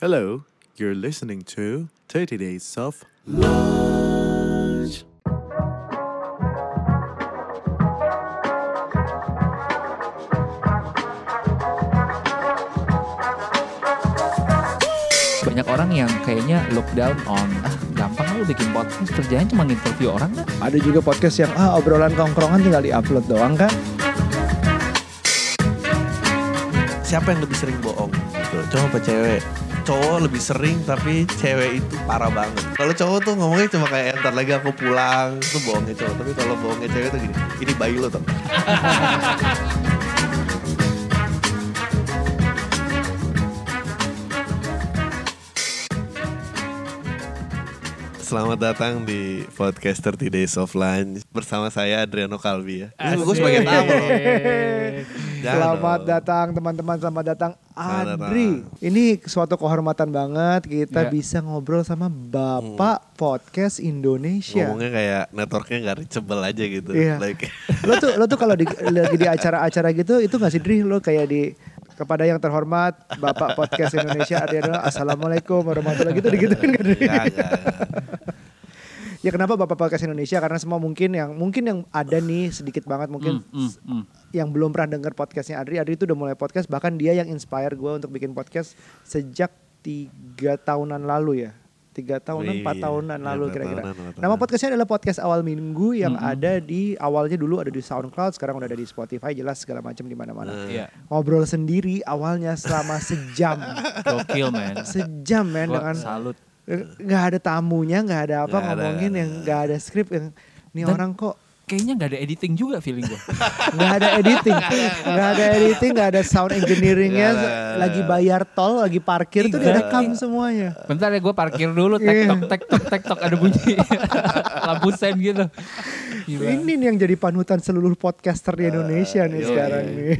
Hello, you're listening to 30 Days of Lunch. banyak orang yang kayaknya look down on ah gampang lu bikin podcast kerjanya cuma interview orang kan Ada juga podcast yang ah obrolan kongkrongan tinggal di-upload doang kan. siapa yang lebih sering bohong cowok apa cewek cowok lebih sering tapi cewek itu parah banget. Kalau cowok tuh ngomongnya cuma kayak entar lagi aku pulang itu bohongnya cowok. Tapi kalau bohongnya cewek tuh gini ini bayi lo tuh Selamat datang di podcast 30 Days of Lunch bersama saya Adriano Kalbi ya. Gue sebagai tamu Selamat datang teman-teman, selamat datang Adri. Ini suatu kehormatan banget kita Ya. bisa ngobrol sama Bapak Podcast Indonesia. Ngomongnya kayak networknya nggak reachable aja gitu. Iya. Like, Lo tuh lo tuh kalau di, lagi di acara-acara gitu itu nggak sih Dri lo kayak di kepada yang terhormat Bapak Podcast Indonesia Adriano Assalamualaikum warahmatullahi gitu digituin kan Dri? Nggak, nggak, nggak. Ya kenapa Bapak Podcast Indonesia? Karena semua mungkin yang mungkin yang ada nih sedikit banget mungkin Hmm, hmm, hmm. yang belum pernah dengar podcastnya Adri, Adri itu udah mulai podcast bahkan dia yang inspire gue untuk bikin podcast sejak tiga tahunan lalu ya. Tiga tahunan empat Wih, tahunan iya, lalu kira-kira. Nama podcastnya adalah podcast awal minggu yang ada di awalnya dulu ada di SoundCloud, sekarang udah ada di Spotify jelas segala macam di mana-mana. Nah, Iya. Ngobrol sendiri awalnya selama sejam, gokil man sejam men Gua dengan salut nggak ada tamunya, nggak ada apa ada, ngomongin nggak yang ada. nggak ada skrip yang ini orang kok kayaknya nggak ada editing juga feeling gue nggak ada editing nggak ada editing nggak ada sound engineeringnya lagi bayar tol lagi parkir tuh direkam semuanya bentar ya gue parkir dulu tek Iya. tok tek tok tek tok ada bunyi lampu sen gitu Gila. ini nih yang jadi panutan seluruh podcaster di Indonesia nih yoi. sekarang nih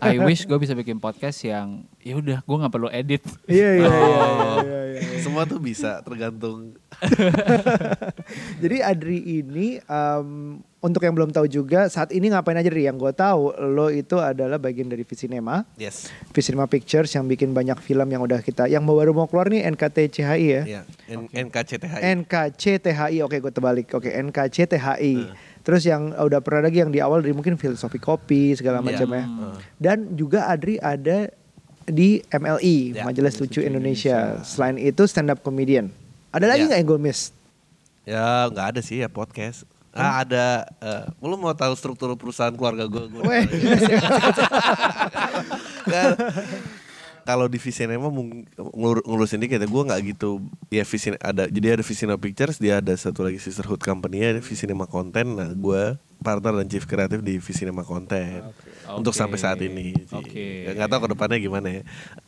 I wish gue bisa bikin podcast yang ya udah gue nggak perlu edit iya iya iya, Oh. iya iya iya. Semua tuh bisa tergantung. jadi Adri ini em, untuk yang belum tahu juga saat ini ngapain aja Dri yang gue tahu lo itu adalah bagian dari Visinema Yes. Visinema Pictures yang bikin banyak film yang udah kita yang baru mau keluar nih NKTCHI ya Iya. N- NKCTHI. NKCTHI oke gue terbalik oke NKCTHI terus yang udah pernah lagi yang di awal dari mungkin filosofi kopi segala Iya. macam ya dan juga Adri ada di MLI Ya, Majelis Lucu Indonesia. selain itu stand up comedian ada lagi Ya. nggak yang gue miss Ya nggak ada sih ya podcast. Ah ada. eh, lu mau tahu struktur perusahaan keluarga gue? Weh. Kalau di Visinema ngur- ngurusin dikit ya, gue nggak gitu. Ya Visin ada, jadi ada Visinema Pictures, dia ada satu lagi sisterhood company ada Visinema Content. Nah gue partner dan chief kreatif di Visinema Content untuk Oke. sampai saat ini. Oke. Ya, Nggak tahu ke depannya gimana ya.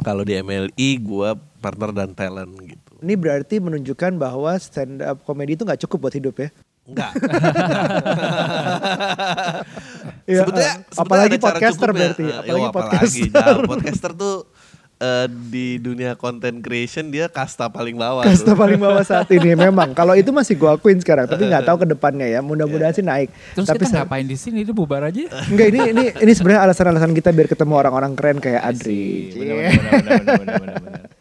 Kalau di MLI gue partner dan talent gitu. ini berarti menunjukkan bahwa stand up comedy itu nggak cukup buat hidup ya Enggak. Iya, sebetulnya, sebetulnya apalagi ada podcaster berarti, Eh, apalagi yo, podcaster. Nah, podcaster tuh eh, di dunia content creation dia kasta paling bawah. Kasta tuh. paling bawah saat ini memang. Kalau itu masih gue akuin sekarang, tapi nggak tahu ke depannya ya. Mudah-mudahan sih naik. terus tapi kita ngapain di sini dia bubar aja Enggak ini ini ini sebenarnya alasan-alasan kita biar ketemu orang-orang keren kayak Adri. Bener,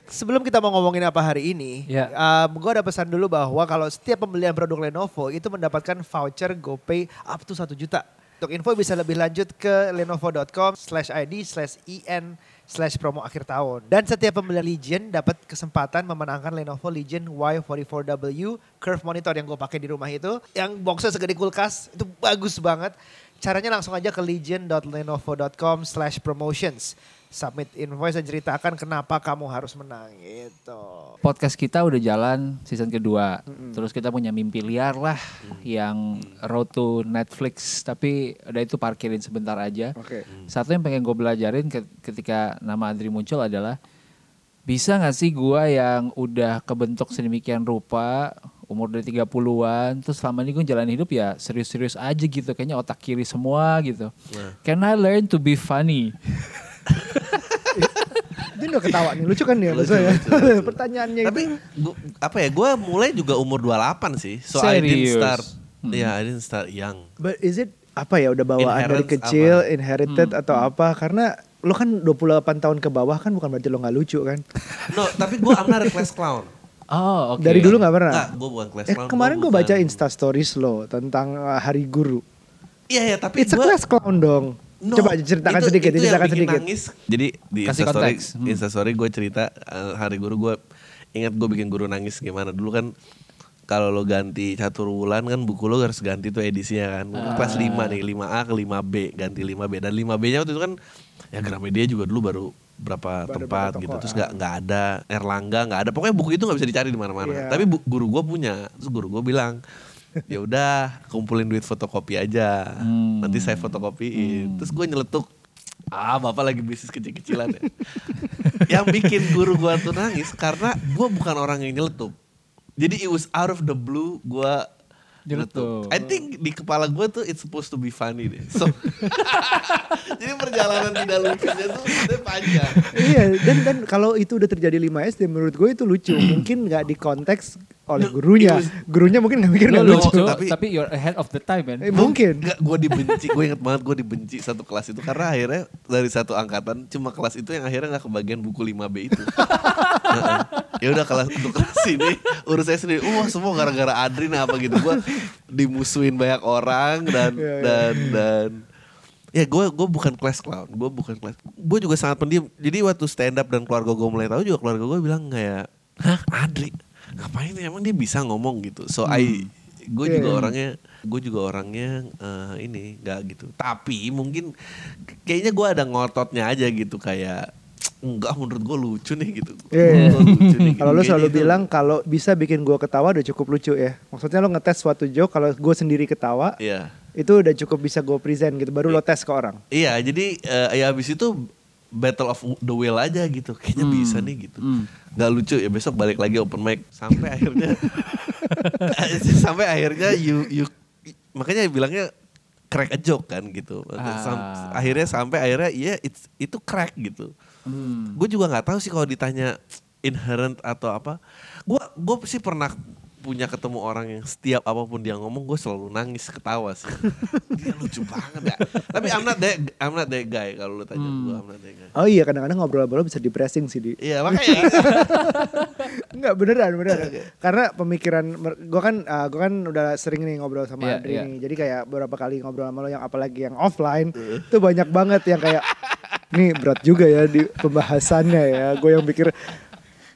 Sebelum kita mau ngomongin apa hari ini, Ya. gue ada pesan dulu bahwa kalau setiap pembelian produk Lenovo itu mendapatkan voucher GoPay up to 1 juta. Untuk info bisa lebih lanjut ke lenovo.com slash id slash in slash promo akhir tahun. Dan setiap pembelian Legion dapat kesempatan memenangkan Lenovo Legion Y44W curve monitor yang gue pakai di rumah itu. Yang boxnya segede kulkas, itu bagus banget. Caranya langsung aja ke legion.lenovo.com slash promotions. Submit invoice dan ceritakan kenapa kamu harus menang gitu. podcast kita udah jalan season kedua. Terus kita punya mimpi liar lah yang road to Netflix. Tapi udah itu parkirin sebentar aja. Oke. Satu yang pengen gue belajarin ke- ketika nama Adri muncul adalah bisa gak sih gua yang udah kebentuk sedemikian rupa umur dari 30-an terus selama ini gue jalan hidup ya serius-serius aja gitu kayaknya otak kiri semua gitu. Can I learn to be funny? Dia udah ketawa nih, lucu kan dia Lucu, maksudnya? lucu, lucu. Pertanyaannya Tapi itu. gua, apa ya? Gue mulai juga umur 28 sih. So I didn't start. Hmm. Ya, I didn't start young. But is it apa ya udah bawaan dari Inherent kecil apa? inherited Hmm, atau apa? Karena lo kan 28 tahun ke bawah kan bukan berarti lo nggak lucu kan? No, tapi gue I'm not a class clown. Oh, oke. Dari dulu nggak pernah. Enggak, gue bukan class Eh, clown. kemarin gue baca Insta Stories lo tentang uh, Hari Guru. Iya, ya, tapi It's a gua- class clown dong. No, Coba ceritakan itu- sedikit, itu ceritakan sedikit. Nangis. Jadi di Kasih Instastory, konteks. Hmm. Instastory gue cerita eh, hari guru gue ingat gue bikin guru nangis gimana dulu kan kalau lo ganti catur wulan kan buku lo harus ganti tuh edisinya kan. Ah. Kelas 5 nih, 5A ke 5B, ganti 5B dan 5B-nya waktu itu kan ya Gramedia juga dulu baru berapa Baru tempat berapa gitu terus ah. nggak nggak ada Erlangga nggak ada pokoknya buku itu nggak bisa dicari di mana-mana Iya. tapi bu- guru gue punya terus guru gue bilang ya udah kumpulin duit fotokopi aja. Hmm. nanti saya fotokopiin. Terus gue nyeletuk ah bapak lagi bisnis kecil-kecilan ya? Yang bikin guru gue tuh nangis karena gue bukan orang yang nyeletuk. Jadi it was out of the blue gue Nyeletuk. I think di kepala gue tuh it's supposed to be funny deh so jadi perjalanan tidak lucunya tuh sebenarnya panjang iya, dan dan kalau itu udah terjadi 5 SD menurut gue itu lucu. Mungkin nggak di konteks oleh gurunya. Gurunya mungkin nggak mikir nggak lucu. lucu, tapi- tapi, you're ahead of the time, man. Eh, mungkin. Enggak, gue dibenci, gue inget banget gue dibenci satu kelas itu karena akhirnya dari satu angkatan cuma kelas itu yang akhirnya nggak kebagian buku 5B itu. Heeh. ya udah kelas untuk kelas ini urus saya sendiri. Wah semua gara-gara Adrin apa gitu. Gue dimusuhin banyak orang dan Iya, iya. dan dan ya gue gue bukan kelas clown, gue bukan kelas. Gue juga sangat pendiam. Jadi waktu stand up dan keluarga gue mulai tahu juga keluarga gue bilang kayak, hah Adri ngapain emang dia bisa ngomong gitu. So I gue Iya, juga orangnya gue juga orangnya eh, ini nggak gitu tapi mungkin kayaknya gue ada ngototnya aja gitu kayak enggak menurut gue lucu nih gitu Iya. Gua lucu nih, gitu. Kalau lo Kayaknya selalu itu- bilang kalau bisa bikin gue ketawa udah cukup lucu ya. Maksudnya lo ngetes suatu joke kalau gue sendiri ketawa iya itu udah cukup bisa gue present gitu. Baru lo tes ke orang. iya jadi eh, ya habis itu battle of the will aja gitu kayaknya Hmm. bisa nih gitu Hmm. nggak lucu ya besok balik lagi open mic sampai akhirnya sampai akhirnya you you makanya bilangnya crack a joke kan gitu Sam- Ah. akhirnya sampai akhirnya iya it's- itu crack gitu Hmm. gue juga nggak tahu sih kalau ditanya inherent atau apa gue gue sih pernah punya ketemu orang yang setiap apa pun dia ngomong gue selalu nangis ketawa sih dia lucu banget ya tapi I'm not that I'm not that guy kalau lu tanya gue I'm not that guy Oh iya kadang-kadang ngobrol-ngobrol bisa depressing sih di. iya makanya Enggak beneran beneran. Karena pemikiran gue kan uh, gua kan udah sering nih ngobrol sama Iya, Adri iya. nih. Jadi kayak beberapa kali ngobrol sama lo yang apalagi yang offline itu banyak banget yang kayak nih berat juga ya di pembahasannya ya. Gue yang pikir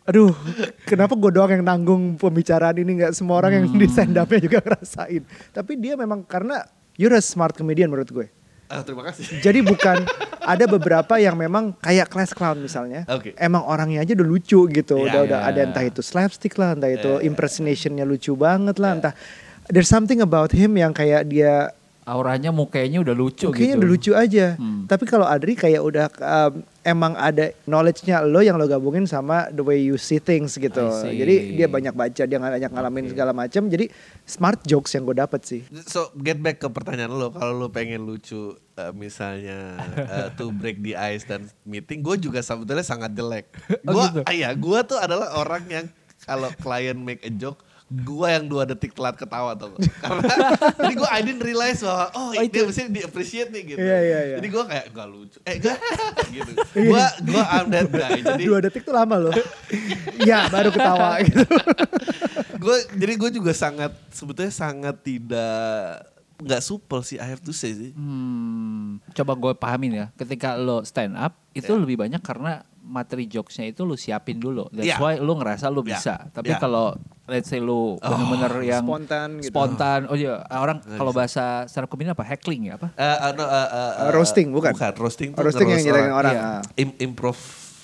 aduh kenapa gue doang yang nanggung pembicaraan ini nggak semua orang yang di stand upnya juga ngerasain. Tapi dia memang karena you're a smart comedian menurut gue. Ah, terima kasih Jadi bukan ada beberapa yang memang kayak class clown misalnya. Oke. Emang orangnya aja udah lucu gitu. Iya, udah udah iya. ada entah itu slapstick lah, entah itu Iya, iya. impersonationnya lucu banget lah, entah there's something about him yang kayak dia Auranya mukanya udah lucu kayaknya gitu. udah lucu aja. Hmm. Tapi kalau Adri kayak udah um, emang ada knowledge-nya lo yang lo gabungin sama the way you see things gitu. See. Jadi dia banyak baca, dia banyak ngalamin segala macam. Jadi smart jokes yang gue dapet sih. So get back ke pertanyaan lo, kalau lo pengen lucu eh, misalnya eh, to break the ice dan meeting, gue juga sebetulnya sangat jelek. Oh, Gue, gitu? iya, gue tuh adalah orang yang kalau klien make a joke, gue yang dua detik telat ketawa tuh. Karena jadi gue I didn't realize bahwa oh, Oh, dia mesti di appreciate nih gitu. Iya, iya, iya. Jadi gue kayak gak lucu, eh gak gitu. Gue gue I'm that guy. Jadi Dua detik tuh lama loh. ya baru ketawa gitu. gue jadi gue juga sangat sebetulnya sangat tidak nggak supel sih I have to say sih. Hmm, coba gue pahamin ya. Ketika lo stand up itu Ya. lebih banyak karena materi jokesnya itu lo siapin dulu. That's Ya. why lo ngerasa lo Ya. bisa. Tapi Ya. kalau let's say lo bener-bener yang Spontan gitu. spontan. Oh iya, orang kalau bahasa stand up comedy apa? Heckling ya apa? Eh, eh, no, eh, eh, eh, roasting, bukan? Bukan roasting. tuh Roasting yang nyerang orang. Iya. ah. Im- improv.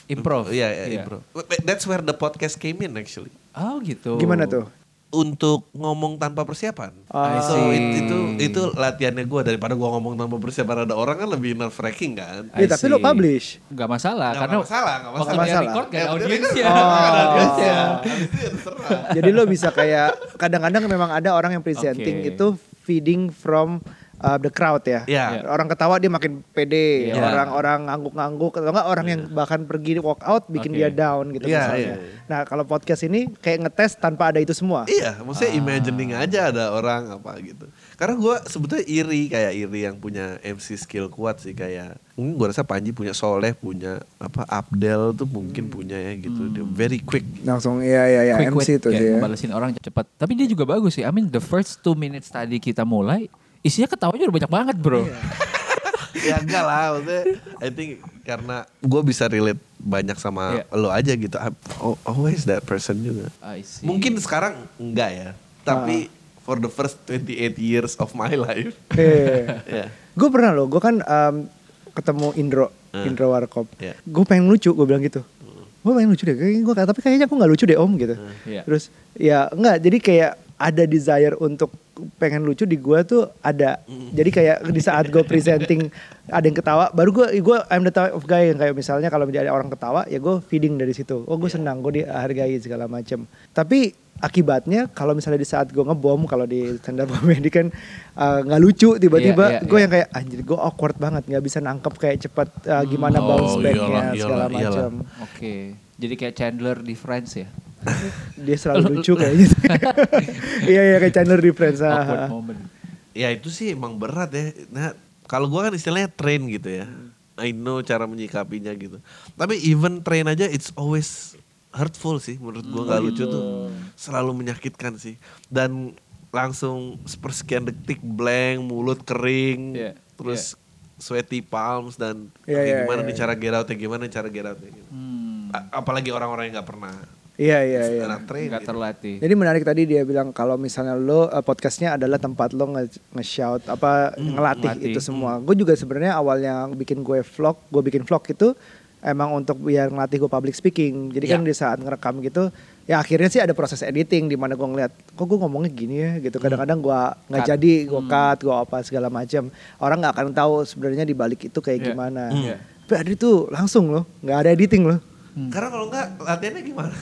Improv. Iya, iya, Iya. improv. That's where the podcast came in actually. Oh gitu. Gimana tuh? Untuk ngomong tanpa persiapan. Ah. So it- itu itu latihannya gue daripada gue ngomong tanpa persiapan ada orang kan lebih nerve wracking kan. Ya, I tapi lo publish. Nggak masalah Nggak karena masalah, nggak waktu masalah. dia record gak Ya, ada audiensnya. kan, ada Oh. audiensnya. Habis itu ya terserah. Jadi lo bisa kayak kadang-kadang memang ada orang yang presenting Oke. itu feeding from uh, the crowd ya. Iya. Orang ketawa dia makin pede, Iya. orang-orang ngangguk-ngangguk atau enggak orang yang bahkan pergi walk out bikin Oke. dia down gitu Iya, misalnya. iya, iya. Nah, kalau podcast ini kayak ngetes tanpa ada itu semua. Iya, maksudnya imagining aja ada orang apa gitu. Karena gue sebetulnya iri kayak iri yang punya MC skill kuat sih kayak mungkin gue rasa Panji punya Soleh punya apa Abdel tuh mungkin punya ya gitu. Dia very quick. Langsung iya iya iya quick MC wit, itu ya. ngebalesin orang cepat. Tapi dia juga bagus sih. I mean the first two minutes tadi kita mulai, isinya ketawanya udah banyak banget bro. Iya. ya enggak lah maksudnya I think karena gue bisa relate banyak sama Iya. lo aja gitu. I'm al- always that person juga. I see. Mungkin sekarang enggak ya. Tapi for the first 28 years of my life. Iya. ya. Gue pernah loh, gue kan um, ketemu Indro, Hmm. Indro Warkop. Iya. Gue pengen lucu, gue bilang gitu. Gue pengen lucu deh, gua, tapi kayaknya aku nggak lucu deh om gitu. Iya. Terus ya enggak, jadi kayak ada desire untuk pengen lucu di gue tuh ada. Jadi kayak di saat gue presenting ada yang ketawa, baru gue gue I'm the type of guy yang kayak misalnya kalau ada orang ketawa ya gue feeding dari situ. Oh gue senang, gue dihargai segala macam. Tapi akibatnya kalau misalnya di saat gue ngebom kalau di stand up comedy kan uh, nggak lucu Iya, iya, tiba-tiba gue iya. yang kayak anjir gue awkward banget nggak bisa nangkep kayak cepat uh, gimana Oh, bounce backnya segala macam Oke. Jadi kayak Chandler di Friends ya. dia selalu lucu kayak gitu iya iya kayak Chandler di Friends ah. Ya itu sih emang berat ya. Nah kalau gua kan istilahnya train gitu ya. I know cara menyikapinya gitu. Tapi even train aja it's always hurtful sih menurut gua nggak lucu tuh selalu menyakitkan sih. Dan langsung sepersekian detik blank, mulut kering, Iya, terus sweaty palms dan Iya, oke, iya, gimana iya, nih iya. cara get out gimana cara get out gitu. Hmm. Apalagi orang-orang yang nggak pernah iya iya iya. Nggak gitu. terlatih. Jadi menarik tadi dia bilang kalau misalnya lo uh, podcastnya adalah tempat lo nge- nge-shout apa ngelatih ngelatih. itu semua. Gue juga sebenarnya awalnya bikin gue vlog, gue bikin vlog itu emang untuk biar ngelatih gue public speaking. Jadi kan Ya. di saat ngerekam gitu, ya akhirnya sih ada proses editing di mana gue ngeliat, kok gue ngomongnya gini ya gitu. Kadang-kadang gue nggak jadi, gue cut, gue apa segala macam. Orang nggak akan tahu sebenarnya di balik itu kayak Iya. gimana. Iya. Tapi Adri tuh langsung loh, nggak ada editing loh. Karena kalau nggak latihannya gimana?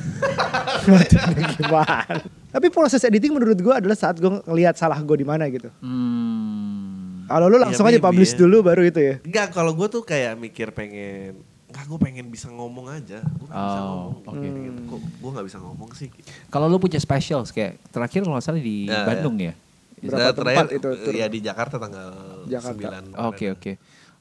gimana? Tapi proses editing menurut gue adalah saat gue ngelihat salah gue di mana gitu. Hmm. Kalau lu langsung Ya, aja publish ya. dulu baru itu ya. Enggak, kalau gue tuh kayak mikir pengen Enggak, gue pengen bisa ngomong aja. Gue bisa Oh, ngomong. oke. Pengen, Kok gue gak bisa ngomong sih? Kalau lu punya specials kayak terakhir kalau nggak salah di Ya, Bandung ya. Berapa Nah, terakhir, tempat itu tur? Ya di Jakarta tanggal Jakarta. 9. Oke oke.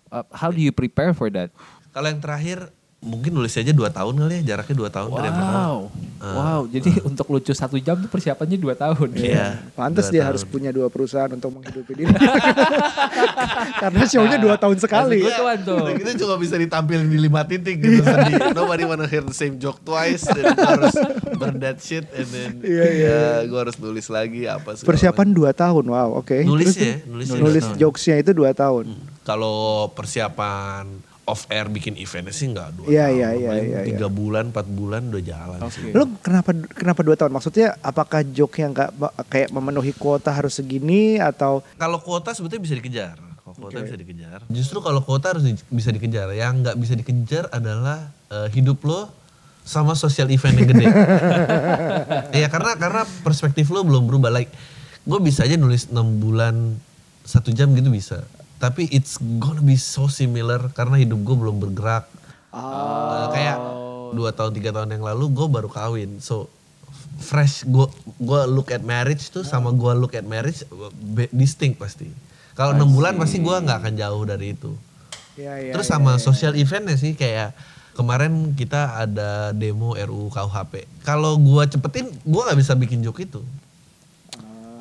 Uh, how do you prepare for that? Kalau yang terakhir mungkin nulis aja 2 tahun kali ya, jaraknya 2 tahun dari yang pertama. Wow, wow. Jadi untuk lucu satu jam tuh persiapannya dua tahun. Iya. Pantes dua dia tahun. harus punya dua perusahaan untuk menghidupi diri. Karena show-nya dua tahun sekali. Gue tuan tuh. Gitu cuma bisa ditampilin di lima titik gitu sedih. Nobody wanna hear the same joke twice. Dan harus burn that shit and then Iya, iya, ya, gue harus nulis lagi apa segala Persiapan dua tahun, wow, oke. Terus- nulisnya nulis dua tahun. jokesnya itu dua tahun. Kalau persiapan off air bikin eventnya sih nggak dua Iya, tahun. iya, iya, Paling iya, Tiga bulan, empat bulan udah jalan sih. Oke. Lo kenapa kenapa dua tahun? Maksudnya apakah joke yang nggak kayak memenuhi kuota harus segini atau Kalau kuota sebetulnya bisa dikejar. Kalau kuota Oke. bisa dikejar. Justru kalau kuota harus di- bisa dikejar. Yang nggak bisa dikejar adalah eh, hidup lo sama sosial event yang gede. Iya karena karena perspektif lo belum berubah. Like gue bisa aja nulis 6 bulan satu jam gitu bisa. Tapi it's gonna be so similar karena hidup gue belum bergerak. Eh, kayak dua tahun tiga tahun yang lalu gue baru kawin. So fresh gue gue look at marriage tuh sama gue look at marriage be- distinct pasti. Kalau enam bulan pasti gue nggak akan jauh dari itu. Ya, ya, Terus ya, sama ya. social eventnya sih kayak kemarin kita ada demo RUU KUHP. Kalau gue cepetin gue nggak bisa bikin joke itu.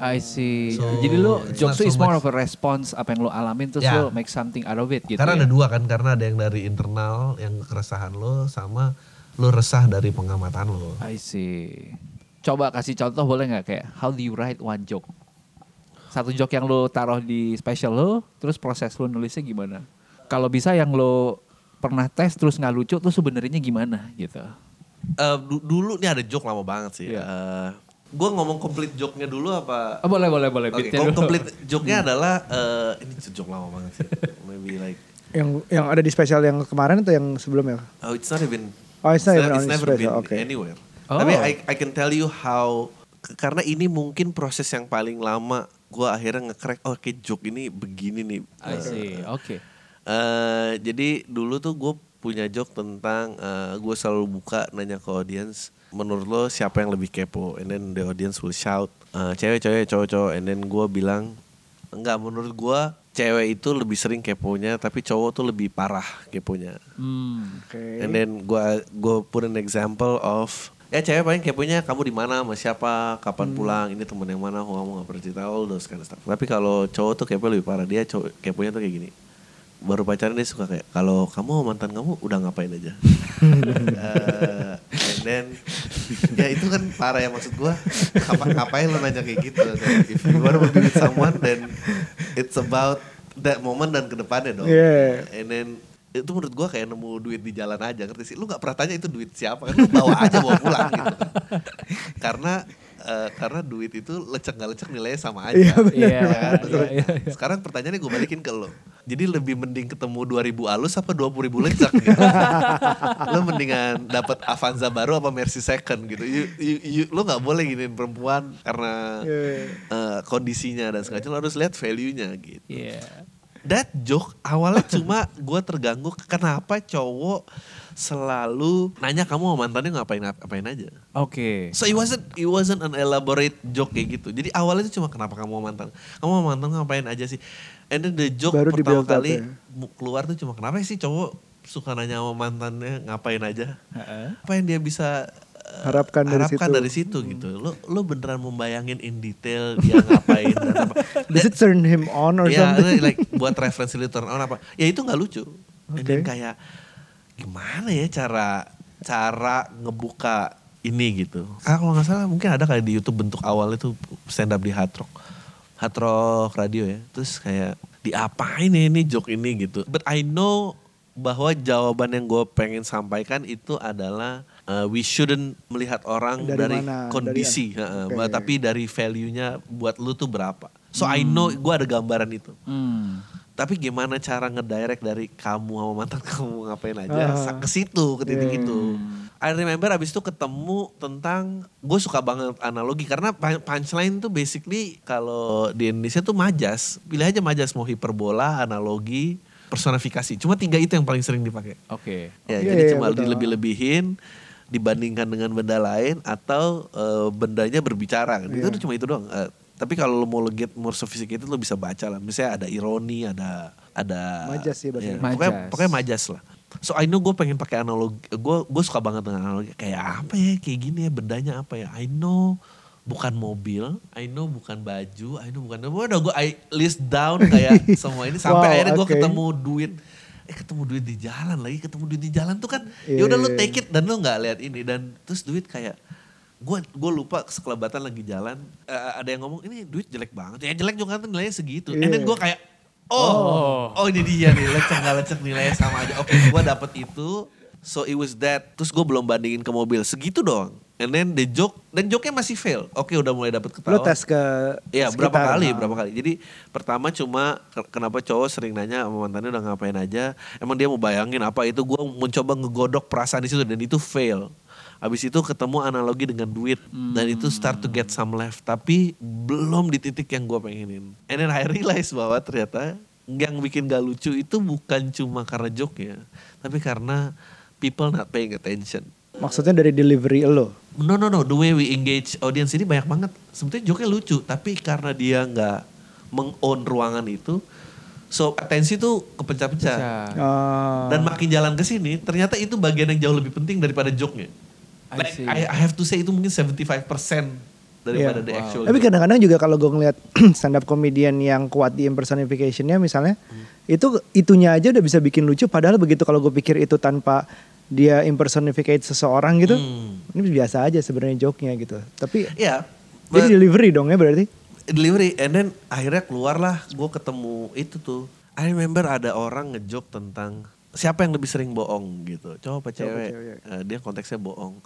I see. So, Jadi lu jokes not is so more much. of a response apa yang lu alamin terus Ya. lu make something out of it gitu. Karena ya? ada dua kan, karena ada yang dari internal yang keresahan lo sama lo resah dari pengamatan lo. I see. Coba kasih contoh boleh nggak kayak how do you write one joke? Satu joke yang lu taruh di special lo, terus proses lu nulisnya gimana? Kalau bisa yang lo pernah tes terus nggak lucu tuh sebenarnya gimana gitu. Eh, du- dulu nih ada joke lama banget sih. Iya. Gue ngomong complete joke-nya dulu apa? Oh, boleh boleh boleh. Oke, beatnya kom- complete joke-nya adalah eh, ini joke lama banget sih. Maybe like yang yang ada di spesial yang kemarin atau yang sebelumnya? oh it's not even Oh, it's not even on never special, been okay. anywhere. Oh. Tapi I I can tell you how karena ini mungkin proses yang paling lama gue akhirnya nge-crack oh oke joke ini begini nih I see. Oke. Eh, jadi dulu tuh gue punya joke tentang gue selalu buka nanya ke audience menurut lo siapa yang lebih kepo? And then the audience will shout eh, cewek cewek cowok cowok. And then gue bilang enggak menurut gue cewek itu lebih sering keponya tapi cowok tuh lebih parah keponya. Hmm. Oke. and then gue gue put an example of ya cewek paling keponya kamu di mana sama siapa kapan pulang ini temen yang mana kamu nggak pernah cerita all those kind of stuff. Tapi kalau cowok tuh kepo lebih parah. Dia cowok keponya tuh kayak gini baru pacaran dia suka kayak kalau kamu mantan kamu udah ngapain aja? Eh, and then ya itu kan parah ya maksud gua. Apa ngapain lo nanya kayak gitu? If you wanna be with someone then it's about that moment dan ke depannya dong. Yeah. and then itu menurut gua kayak nemu duit di jalan aja ngerti sih? Lu nggak pernah tanya itu duit siapa kan? Lu bawa aja bawa pulang gitu. Karena eh, karena duit itu lecek nggak lecek nilainya sama aja. Iya, Iya, Ya kan? iya, iya, iya. sekarang pertanyaannya gue balikin ke lo jadi lebih mending ketemu 2000 alus apa 20 ribu lecek gitu lo mendingan dapat Avanza baru apa Mercy second gitu you, you, you- lo nggak boleh giniin perempuan karena Iya. eh, kondisinya dan segala macam lo harus lihat value-nya gitu Iya. that joke awalnya cuma gue terganggu kenapa cowok selalu nanya kamu sama mantannya ngapain ngapain aja. Oke. So it wasn't it wasn't an elaborate joke kayak gitu. Jadi awalnya itu cuma kenapa kamu sama mantan? Kamu sama mantan ngapain aja sih? And then the joke Baru pertama kali ya. keluar tuh cuma kenapa sih cowok suka nanya sama mantannya ngapain aja? Heeh. Apa yang dia bisa eh, Harapkan dari harapkan situ. dari situ gitu. Lo lo beneran membayangin in detail dia ngapain dan apa. Does it turn him on or ya, something? like buat referensi lu turn on apa? Ya itu nggak lucu. And then Oke. kayak gimana ya cara cara ngebuka ini gitu. Ah kalau nggak salah mungkin ada kali di YouTube bentuk awal itu stand up di Hard Rock. Hard Rock Radio ya. Terus kayak diapain ya ini joke ini gitu. But I know bahwa jawaban yang gue pengen sampaikan itu adalah uh, we shouldn't melihat orang Dari dari, mana? kondisi, Dari- heeh, Oke. tapi dari value-nya buat lu tuh berapa. So I know gue ada gambaran itu. Hmm. Tapi gimana cara ngedirect dari kamu sama mantan kamu ngapain aja sa- ke situ, ke titik Yeah. itu. I remember abis itu ketemu tentang gue suka banget analogi karena pun- punchline tuh basically kalau di Indonesia tuh majas. Pilih aja majas mau hiperbola, analogi, personifikasi. Cuma tiga itu yang paling sering dipakai. Oke. Ya, Iya, jadi iya, cuma betul. dilebih-lebihin dibandingkan dengan benda lain atau eh, bendanya berbicara kan. Itu Iya. cuma itu doang. Eh, tapi kalau lo mau get more sophisticated lo bisa baca lah. Misalnya ada ironi, ada ada Majas sih bahasanya. Iya, Pokoknya, Majas. pokoknya majas lah. So I know gue pengen pakai analogi. Gue gue suka banget dengan analogi. Kayak apa ya? Kayak gini ya bendanya apa ya? I know bukan mobil, I know bukan baju, I know bukan. Udah gue I list down kayak semua ini sampai Wow, akhirnya gue oke. ketemu duit eh ketemu duit di jalan lagi ketemu duit di jalan tuh kan Iya, ya udah lu iya, take it dan lu nggak lihat ini dan terus duit kayak gue gue lupa sekelebatan lagi jalan eh, ada yang ngomong ini duit jelek banget ya jelek juga kan nilainya segitu and then Iya. gue kayak oh oh ini dia nih lecek nggak lecek nilainya sama aja oke gue dapet itu so it was that terus gue belum bandingin ke mobil segitu doang and then the joke dan joke-nya masih fail oke udah mulai dapet ketawa Lo tes ke Iya berapa kali, Ah. berapa kali. Jadi pertama cuma ke- kenapa cowok sering nanya sama mantannya udah ngapain aja. Emang dia mau bayangin apa itu. Gue mencoba ngegodok perasaan di situ dan itu fail. Habis itu ketemu analogi dengan duit dan itu start to get some left. Tapi belum di titik yang gue pengenin. And then I realize bahwa ternyata yang bikin gak lucu itu bukan cuma karena joke ya. Tapi karena people not paying attention. Maksudnya dari delivery lo. No no no, the way we engage audience ini banyak banget. Sebetulnya joke lucu, tapi karena dia nggak meng-own ruangan itu, so atensi tuh kepecah-pecah. Ah. Dan makin jalan ke sini, ternyata itu bagian yang jauh lebih penting daripada joke-nya. I Like. I, I have to say itu mungkin 75% daripada Iya. the Wow. actual Tapi joke. kadang-kadang juga kalau gue ngeliat stand up comedian yang kuat di impersonification-nya misalnya, itu itunya aja udah bisa bikin lucu. Padahal begitu kalau gue pikir itu tanpa dia impersonificate seseorang gitu, Hmm. ini biasa aja sebenarnya joke-nya gitu. Tapi Iya, jadi but- delivery dong ya berarti. delivery and then akhirnya keluarlah gue ketemu itu tuh I remember ada orang ngejok tentang siapa yang lebih sering bohong gitu? Cowok apa cewek? Cewek. Eh, dia konteksnya bohong.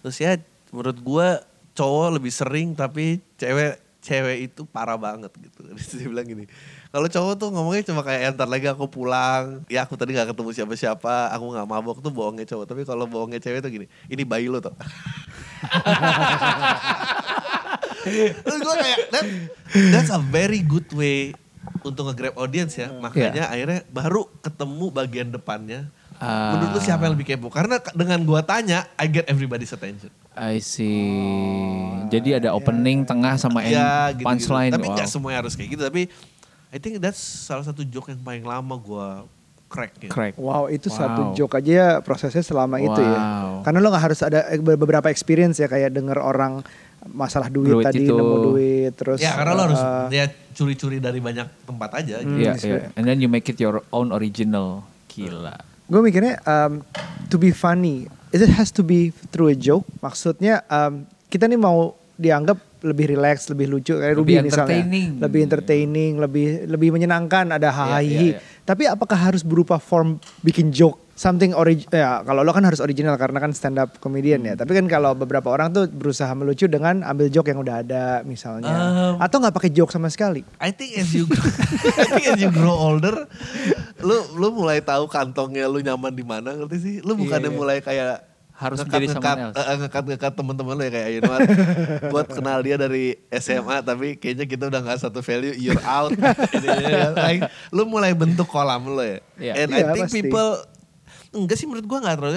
Terus ya menurut gue cowok lebih sering tapi cewek cewek itu parah banget gitu. Terus dia bilang gini kalau cowok tuh ngomongnya cuma kayak "Ya, ntar lagi aku pulang. Ya aku tadi gak ketemu siapa-siapa. Aku nggak mabok tuh bohongnya cowok. Tapi kalau bohongnya cewek tuh gini ini bayi lo tuh Terus gue kayak that, that's a very good way untuk nge-grab audience ya. Makanya akhirnya baru ketemu bagian depannya. Ah. Menurut lu siapa yang lebih kepo? Karena dengan gua tanya, I get everybody's attention. I see. Jadi ada opening tengah sama end gitu, punchline. Tapi Wow. nggak semuanya harus kayak gitu. Tapi I think that's salah satu joke yang paling lama gua crack ya. Crack. Wow itu Wow. satu joke aja ya prosesnya selama itu ya. Wow. Karena lo nggak harus ada eh, beberapa experience ya kayak denger orang masalah duit, Duit tadi itu. nemu duit terus. Ya karena lo harus ya curi-curi dari banyak tempat aja gitu. Iya, Hmm, iya. And then you make it your own original. Gila. gue mikirnya um, to be funny, it has to be through a joke. Maksudnya um, kita nih mau dianggap lebih relax, lebih lucu kayak Lebih Ruby misalnya. entertaining. Lebih entertaining, lebih lebih menyenangkan, ada hahaha. iya, iya. Tapi apakah harus berupa form bikin joke? Something orig ya kalau lo kan harus original karena kan stand up comedian Hmm. ya. Tapi kan kalau beberapa orang tuh berusaha melucu dengan ambil joke yang udah ada misalnya. Um, Atau nggak pakai joke sama sekali. I think as you I think as you grow older, lu lu mulai tahu kantongnya lu nyaman di mana ngerti sih? Lu bukannya iya. mulai kayak Harus ngekat- menjadi ngekat- eh, ngekat ngekat teman-teman lu ya kayak what, buat kenal dia dari SMA tapi kayaknya kita udah nggak satu value you're out Ini, ya, like, lu mulai bentuk kolam lu ya Iya. and I Iya, think pasti. people enggak sih menurut gua nggak terlalu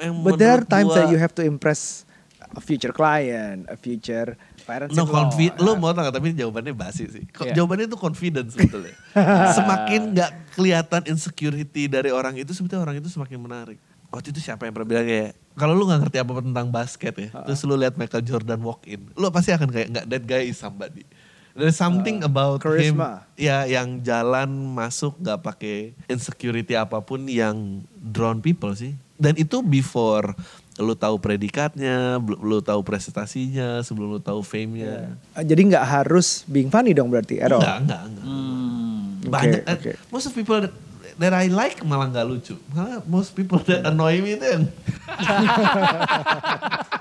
yang But there are times gua- that you have to impress a future client, a future parents No confident, lu mau tau tapi jawabannya basi sih. Iya. Jawabannya itu confidence sebetulnya. semakin nggak kelihatan insecurity dari orang itu sebetulnya orang itu semakin menarik. Waktu itu siapa yang pernah bilang kayak kalau lu nggak ngerti apa apa tentang basket ya, terus lu lihat Michael Jordan walk in, lu pasti akan kayak nggak that guy is somebody. There's something about him charisma. ya yang jalan masuk nggak pakai insecurity apa pun yang drawn people sih. Dan itu before lu tahu predikatnya, lu tahu prestasinya, sebelum lu tahu fame-nya. Uh, Jadi nggak harus being funny dong berarti, all? Enggak, enggak, enggak. Hmm. Banyak, Oke, eh, oke. most of people that, that I like malah nggak lucu. Malah most people that annoy me itu yang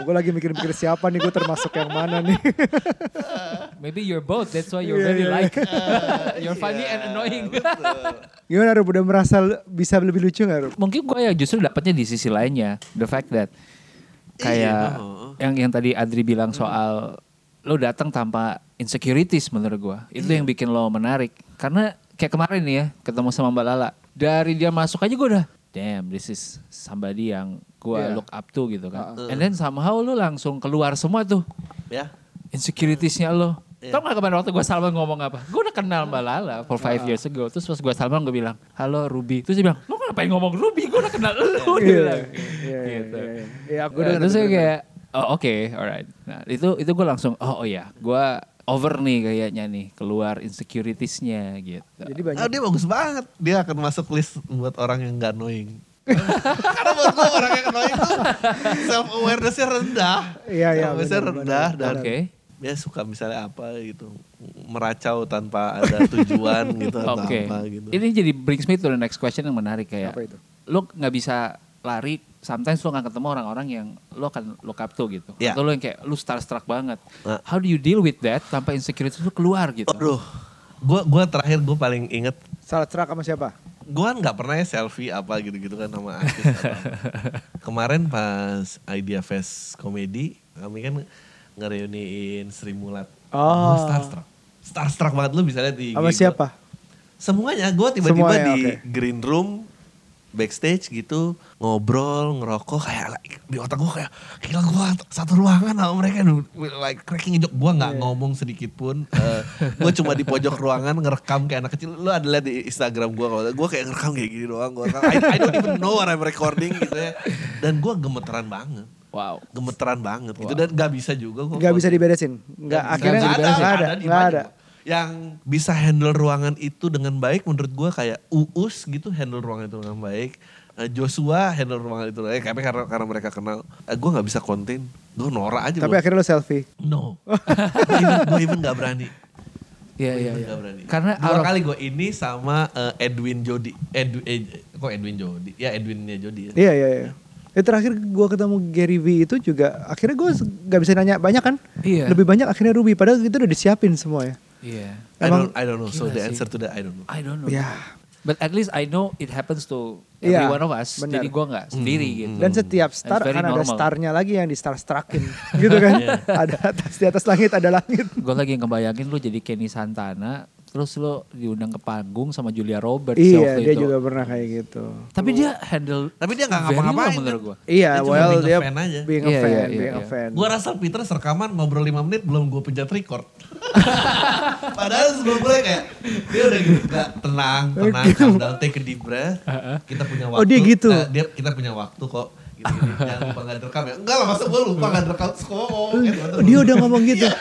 gue lagi mikir-mikir siapa nih, gue termasuk yang mana nih. Maybe you're both. That's why you Iya, really iya. like. you're funny and annoying. Gimana Rub, udah merasa bisa lebih lucu gak Rub? Mungkin gue ya justru dapatnya di sisi lainnya. The fact that kayak Iya, no. yang yang tadi Adri bilang soal lo datang tanpa insecurities menurut gue. Itu yang bikin lo menarik. Karena kayak kemarin nih ya ketemu sama Mbak Lala. Dari dia masuk aja gue udah damn this is somebody yang gue Iya. look up to gitu kan. Uh-uh. And then somehow lo langsung keluar semua tuh ya. insecuritiesnya lo. Iya. Tau gak kemarin waktu gue Salman ngomong apa? Gue udah kenal Mbak Lala for five years ago. Terus pas gue Salman gue bilang, halo Ruby. Terus dia bilang, lo ngapain ngomong Ruby? Gue udah kenal lo. Iya, iya, Gitu. iya, iya. Iya, aku Nah, dengar, terus aku saya dengar. kayak, oh oke, alright. Nah itu itu gue langsung, oh, oh ya, gue over nih kayaknya nih, keluar insecuritiesnya gitu. Jadi Oh, banyak. dia bagus banget. Dia akan masuk list buat orang yang nggak annoying. Karena buat gue orang yang annoying tuh self awarenessnya rendah. Iya, iya, Self awarenessnya rendah benar, dan Oke. dia suka misalnya apa gitu meracau tanpa ada tujuan gitu atau Oke. apa gitu. Ini jadi brings me to the next question yang menarik kayak, Apa itu? lo nggak bisa lari, sometimes lo nggak ketemu orang-orang yang lo akan look up to gitu. Iya. Atau lo yang kayak lo starstruck banget. Nah. How do you deal with that tanpa insecurity itu keluar gitu? Aduh, gua gua terakhir gue paling inget Salah cerak sama siapa? Gua nggak pernah ya selfie apa gitu-gitu kan sama artis. Kemarin pas Idea Fest komedi, kami kan ngereuniin Sri Mulat. Oh. Gua starstruck. Starstruck banget lu bisa lihat di Sama siapa? Semuanya, gue tiba-tiba di oke. green room, backstage gitu, ngobrol, ngerokok, kayak like, di otak gue kayak, gila gue satu ruangan sama mereka, like cracking joke. Gue nggak ngomong sedikit pun, gue cuma di pojok ruangan ngerekam kayak anak kecil. Lu ada lihat di Instagram gue, kalau gue kayak ngerekam kayak gini doang. Gua rekam. I, I don't even know what I'm recording gitu ya. Dan gue gemeteran banget. Wow. Gemeteran banget gitu. Dan gak bisa juga. gua Gak bisa diberesin. Nggak, Nggak akhirnya diberesin. ada. Nggak ada. mana ada. Yang bisa handle ruangan itu dengan baik menurut gua kayak Uus gitu handle ruangan itu dengan baik. Eh, Joshua handle ruangan itu eh kayaknya karena karena mereka kenal eh, gue nggak bisa konten gue norak aja Tapi gua. akhirnya lo selfie. no gue even, gua even gak berani Iya iya iya. nggak berani Karena dua kali gue ini sama eh, Edwin Jody Edwin eh, kok Edwin Jody ya Edwinnya Jody ya Iya, iya, iya. Ya, terakhir gue ketemu Gary V itu juga akhirnya gue gak bisa nanya banyak kan? Iya. Lebih banyak akhirnya Ruby padahal itu udah disiapin semua ya. Iya. I Emang- don't I don't know so the sih. answer to that I don't know I don't know. Ya. But at least I know it happens to every one of us. benar. Jadi gue nggak sendiri Hmm. gitu. Dan setiap star very akan ada normal. starnya lagi yang di star struckin gitu kan. ada atas di atas langit ada langit. gue lagi ngebayangin lu jadi Kenny Santana, terus lu diundang ke panggung sama Julia Roberts Iya, waktu dia itu. juga pernah kayak gitu. Tapi dia handle Tapi dia well ngapa-ngapain menurut kan? gue. Iya, Dia well being a dia fan aja. being a fan, iya, iya, a iya. fan. Gue Russell Peters rekaman ngobrol 5 menit belum gue pencet record. Padahal sebelum mulai kayak dia udah gitu gak tenang, tenang, calm down, take a deep breath. Kita punya waktu. Oh, dia gitu? Nah, dia kita punya waktu kok. Gini, gini. Jangan lupa gak direkam ya. Enggak lah masa gue lupa gak direkam. Ngomong. eh, Oh, dia udah ngomong gitu.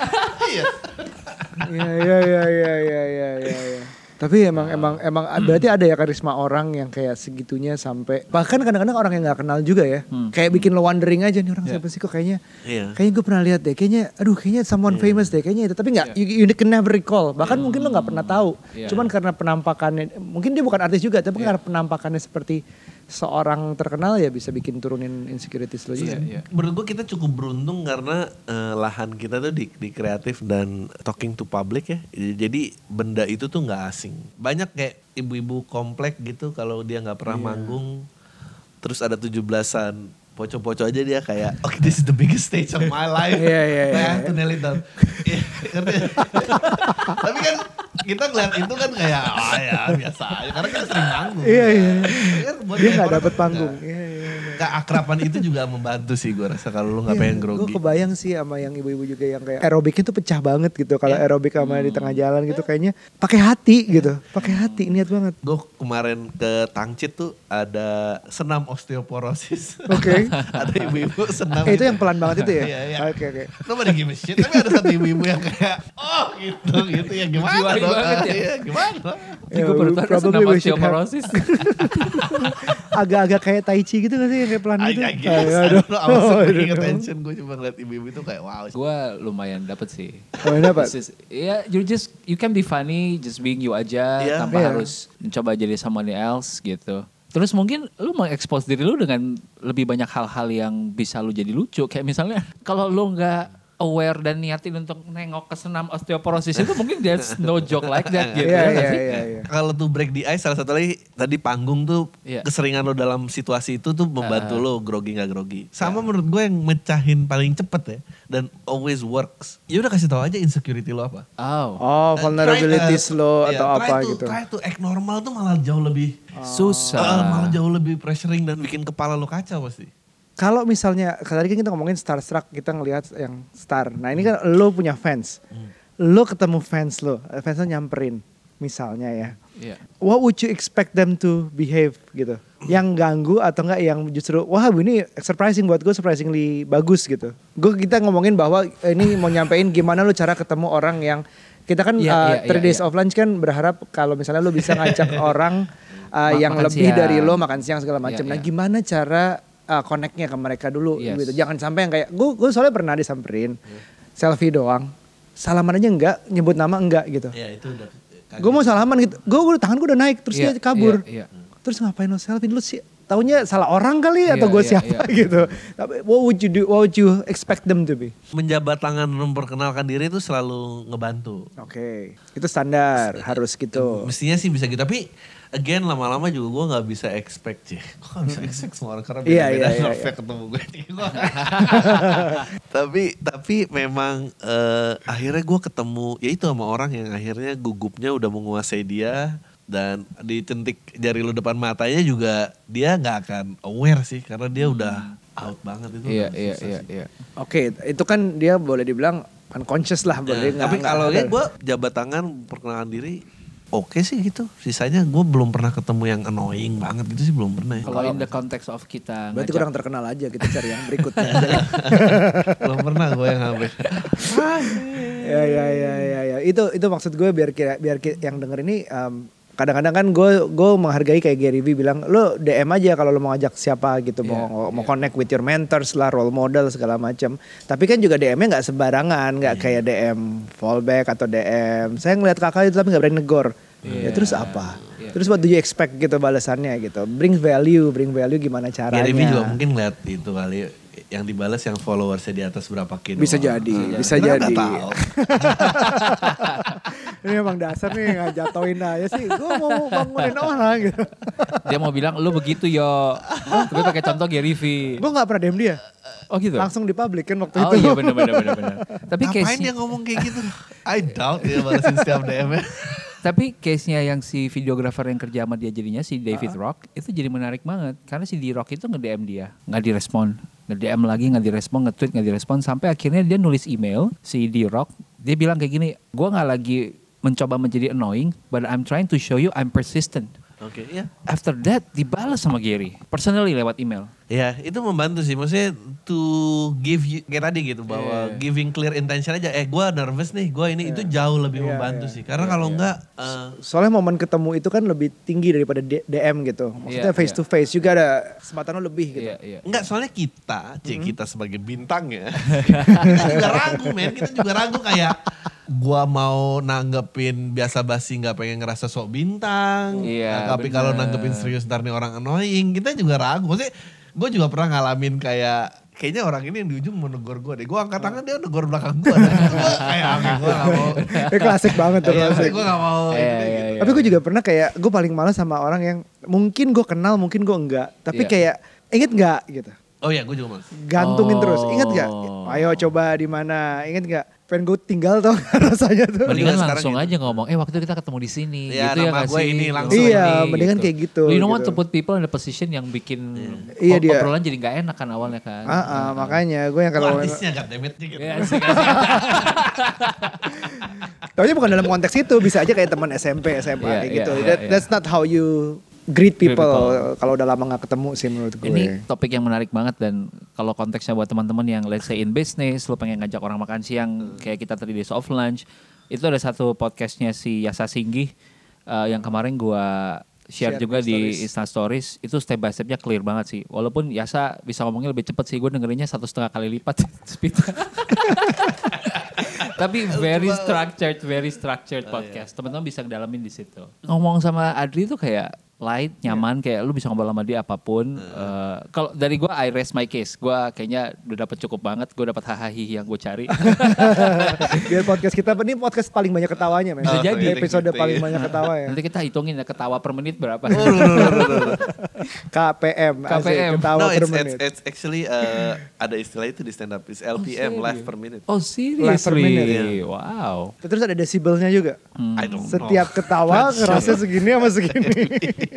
Iya, iya, iya, iya, iya, iya, iya. iya. Tapi emang emang emang berarti ada ya karisma orang yang kayak segitunya sampai bahkan kadang-kadang orang yang nggak kenal juga ya. Kayak bikin lo wondering aja nih orang siapa sih kok kayaknya. Iya. Kayaknya gue pernah lihat deh, kayaknya aduh kayaknya someone famous deh, kayaknya itu. Tapi nggak you, you can never recall. Bahkan mungkin lo nggak pernah tahu. Iya. Cuman karena penampakannya mungkin dia bukan artis juga, tapi karena penampakannya seperti seorang terkenal ya bisa bikin turunin insecurities lo juga. Iya, iya. Menurut gue kita cukup beruntung karena eh, lahan kita tuh di, di kreatif dan talking to public ya. Jadi benda itu tuh nggak asing. Banyak kayak ibu-ibu komplek gitu kalau dia nggak pernah manggung. Terus ada 17-an poco-poco aja dia kayak oke this is the biggest stage of my life. Iya, iya, I iya. have to nail it down. Iya? Tapi kan kita ngeliat itu kan kayak oh ya biasa aja karena kita sering manggung. Iya, iya. Kan buat Dia nggak dapet panggung. Iya, iya, iya. keakraban itu juga membantu sih gue rasa kalau lu nggak pengen Gue grogi. kebayang sih sama yang ibu-ibu juga yang kayak aerobiknya tuh pecah banget gitu. Kalau aerobik sama di tengah jalan gitu kayaknya pakai hati gitu. Pakai hati niat banget. Gue kemarin ke Tangcit tuh ada senam osteoporosis. Oke. ada ibu-ibu senam. Eh, itu yang pelan banget itu ya? Iya, iya. Oke, oke. Nobody give a shit. Tapi ada satu ibu-ibu yang kayak, oh gitu, gitu ya gimana Jiwai dong? banget ya. Iya, gimana? Ya, gue baru tahu senam osteoporosis. Agak-agak kayak tai chi gitu gak sih yang kayak pelan I, gitu? I guess, I don't know, I was Oh, I paying don't know. attention. Gue cuma ngeliat ibu-ibu itu kayak wow. gue lumayan dapet sih. Oh, dapat? This is- Ya, you just you can be funny, just being you aja Iya. tanpa Iya. harus mencoba jadi someone else gitu. Terus mungkin lu mengekspos diri lu dengan lebih banyak hal-hal yang bisa lu jadi lucu. Kayak misalnya kalau lu nggak aware dan niatin untuk nengok ke senam osteoporosis itu mungkin there's no joke like that gitu Iya, ya sih? iya, iya. Kalau tuh break the ice salah satu lagi tadi panggung tuh Iya. keseringan lo dalam situasi itu tuh membantu Ah. lo grogi nggak grogi. Sama menurut gue yang mecahin paling cepet ya dan always works. Ya udah kasih tahu aja insecurity lo apa. Oh, Oh, vulnerabilities uh, lo atau apa to- gitu. Try to act normal tuh malah jauh lebih susah. eh, malah jauh lebih pressuring dan bikin kepala lo kacau pasti. Kalau misalnya, tadi kan kita ngomongin starstruck, kita ngelihat yang star. Nah ini kan lo punya fans. Lo ketemu fans lo, fans lo nyamperin misalnya ya. Iya. What would you expect them to behave gitu? Yang ganggu atau enggak yang justru wah ini surprising buat gue surprisingly bagus gitu. Gue kita ngomongin bahwa eh, ini mau nyampein gimana lo cara ketemu orang yang kita kan Iya, uh, iya, three iya, days iya. of lunch kan berharap kalau misalnya lo bisa ngajak orang uh, Ma- yang lebih siang. dari lo makan siang segala macam. Iya, nah iya. gimana cara uh, connect-nya ke mereka dulu Yes. gitu. Jangan sampai yang kayak gue gue soalnya pernah disamperin selfie doang. Salaman aja enggak, nyebut nama enggak gitu. Ya itu udah Gue mau salaman gitu. Gue udah tangan gue udah naik terus Iya, dia kabur. iya, iya. Terus ngapain lo selfie lu sih? Taunya salah orang kali atau Iya, gue iya, siapa gitu. Tapi what would you do? What would you expect them to be? menjabat tangan memperkenalkan diri itu selalu ngebantu. Oke, itu standar harus gitu. Mestinya sih bisa gitu tapi again lama-lama juga gue nggak bisa expect ya. Gue nggak bisa expect semua orang karena Iya, beda-beda iya, iya, Novia iya. ketemu gue. Gua- tapi tapi memang eh, akhirnya gue ketemu ya itu sama orang yang akhirnya gugupnya udah menguasai dia dan dicentik jari lu depan matanya juga dia nggak akan aware sih karena dia udah out banget itu. Iya, udah iya, iya, sih. iya. Oke, itu kan dia boleh dibilang unconscious lah. Boleh nggak- tapi kalau gue jabat tangan perkenalan diri oke sih gitu. Sisanya gue belum pernah ketemu yang annoying banget gitu sih belum pernah ya. Kalau in the context of kita Berarti ngajak- kurang terkenal aja kita cari yang berikutnya. belum pernah gue yang hampir. ya ya ya ya ya itu itu maksud gue biar kira biar ki- yang denger ini em, kadang-kadang kan gue gue menghargai kayak Gary Vee bilang lo DM aja kalau lo mau ngajak siapa gitu mau mau connect with your mentors lah role model segala macam tapi kan juga DM-nya nggak sembarangan nggak kayak DM fallback atau DM saya ngeliat kakak itu tapi nggak berani negor. Ya terus apa? terus what do you expect gitu balasannya gitu. Bring value bring value gimana caranya? Gary Vee juga mungkin lihat itu kali yang dibalas yang followersnya di atas berapa kilo. Bisa jadi, bisa Kita kan jadi. nggak. Ini emang dasar nih ngajatoin aja sih. Gue mau bangunin orang gitu. Dia mau bilang lu begitu yo. Tapi pakai contoh Gary V. Gue gak pernah DM dia. Oh gitu. Langsung di publik kan waktu Oh itu. iya benar benar benar benar. Tapi Ngapain case dia ngomong kayak gitu? I doubt dia balasin setiap DM -nya. tapi case-nya yang si videografer yang kerja sama dia jadinya si David Rock itu jadi menarik banget karena si D Rock itu nge-DM dia, nggak direspon, nge-DM lagi nggak direspon, nge-tweet nggak direspon sampai akhirnya dia nulis email si D Rock, dia bilang kayak gini, gua nggak lagi mencoba menjadi annoying, but I'm trying to show you I'm persistent. Oke, iya. After that dibalas sama Gary, personally lewat email. Ya, itu membantu sih. Maksudnya to give you, kayak tadi gitu bahwa Iya. giving clear intention aja. Eh, gue nervous nih, gue ini itu jauh lebih Iya, membantu iya. sih. Karena kalau enggak, eh, Soalnya momen ketemu itu kan lebih tinggi daripada DM gitu. Maksudnya Iya, face iya. to face juga ada kesempatan lo lebih gitu. Iya iya. enggak soalnya kita, cek Mm-hmm. kita sebagai bintang ya. kita juga ragu, men. Kita juga ragu kayak gua mau nanggepin biasa basi nggak pengen ngerasa sok bintang. Iya, Nah, tapi kalau nanggepin serius ntar nih orang annoying, kita juga ragu. Maksudnya gue juga pernah ngalamin kayak kayaknya orang ini yang di ujung mau negor gue deh. Gue angkat tangan dia negor belakang gue. gue kayak gue gak mau. Klasik banget tuh. Iya, klasik. gue gak mau. Iya, iya, gitu. iya. Tapi gue juga pernah kayak gue paling males sama orang yang mungkin gue kenal, mungkin gue enggak. Tapi Iya. kayak inget nggak gitu. Oh iya, gue juga males. Gantungin terus. Ingat nggak? Oh. Ayo coba di mana? Ingat nggak? Pengen gue tinggal tau rasanya tuh. Mendingan sekarang langsung gitu. aja ngomong, eh waktu itu kita ketemu di sini. Iya, gitu ya nama nggak gue ini langsung Iya, ini, mendingan kayak gitu, You don't want gitu. to put people in a position yang bikin Iya, ob- dia. obrolan jadi nggak enak kan awalnya kan. Ah, ah, makanya gue yang Kalau artisnya goddammit gitu. Iya. Tapi bukan dalam konteks itu, bisa aja kayak teman SMP, SMA Iya, kayak iya, gitu. iya, That- iya. That's not how you greet people, people. kalau udah lama gak ketemu sih menurut gue. Ini topik yang menarik banget dan kalau konteksnya buat teman-teman yang let's say in business, lo pengen ngajak orang makan siang kayak kita tadi di soft lunch, itu ada satu podcastnya si Yasa Singgih eh, yang kemarin gua share, Share juga di stories. Insta Stories itu step by stepnya clear banget sih. Walaupun Yasa bisa ngomongnya lebih cepet sih, gue dengerinnya satu setengah kali lipat speednya. Tapi very structured, very structured podcast. Teman-teman bisa ngedalamin di situ. Ngomong sama Adri tuh kayak light, nyaman, kayak lu bisa ngobrol sama dia apa pun. Eh, Kalau dari gua I rest my case. Gua kayaknya udah dapat cukup banget. Gue dapat hahaha yang gue cari. Biar podcast kita, ini podcast paling banyak ketawanya. Men. Bisa jadi. Episode Gitu, paling iya. banyak ketawa ya. Nanti kita hitungin ya ketawa per menit berapa. KPM, asik, KPM. ketawa no, per it's, menit. it's, it's actually uh, ada istilah itu di stand up. It's LPM, serious? live per minute. Oh Live per seriously? minute, ya. Wow. Terus ada desibelnya juga. I don't know. Setiap ketawa ngerasa segini sama segini.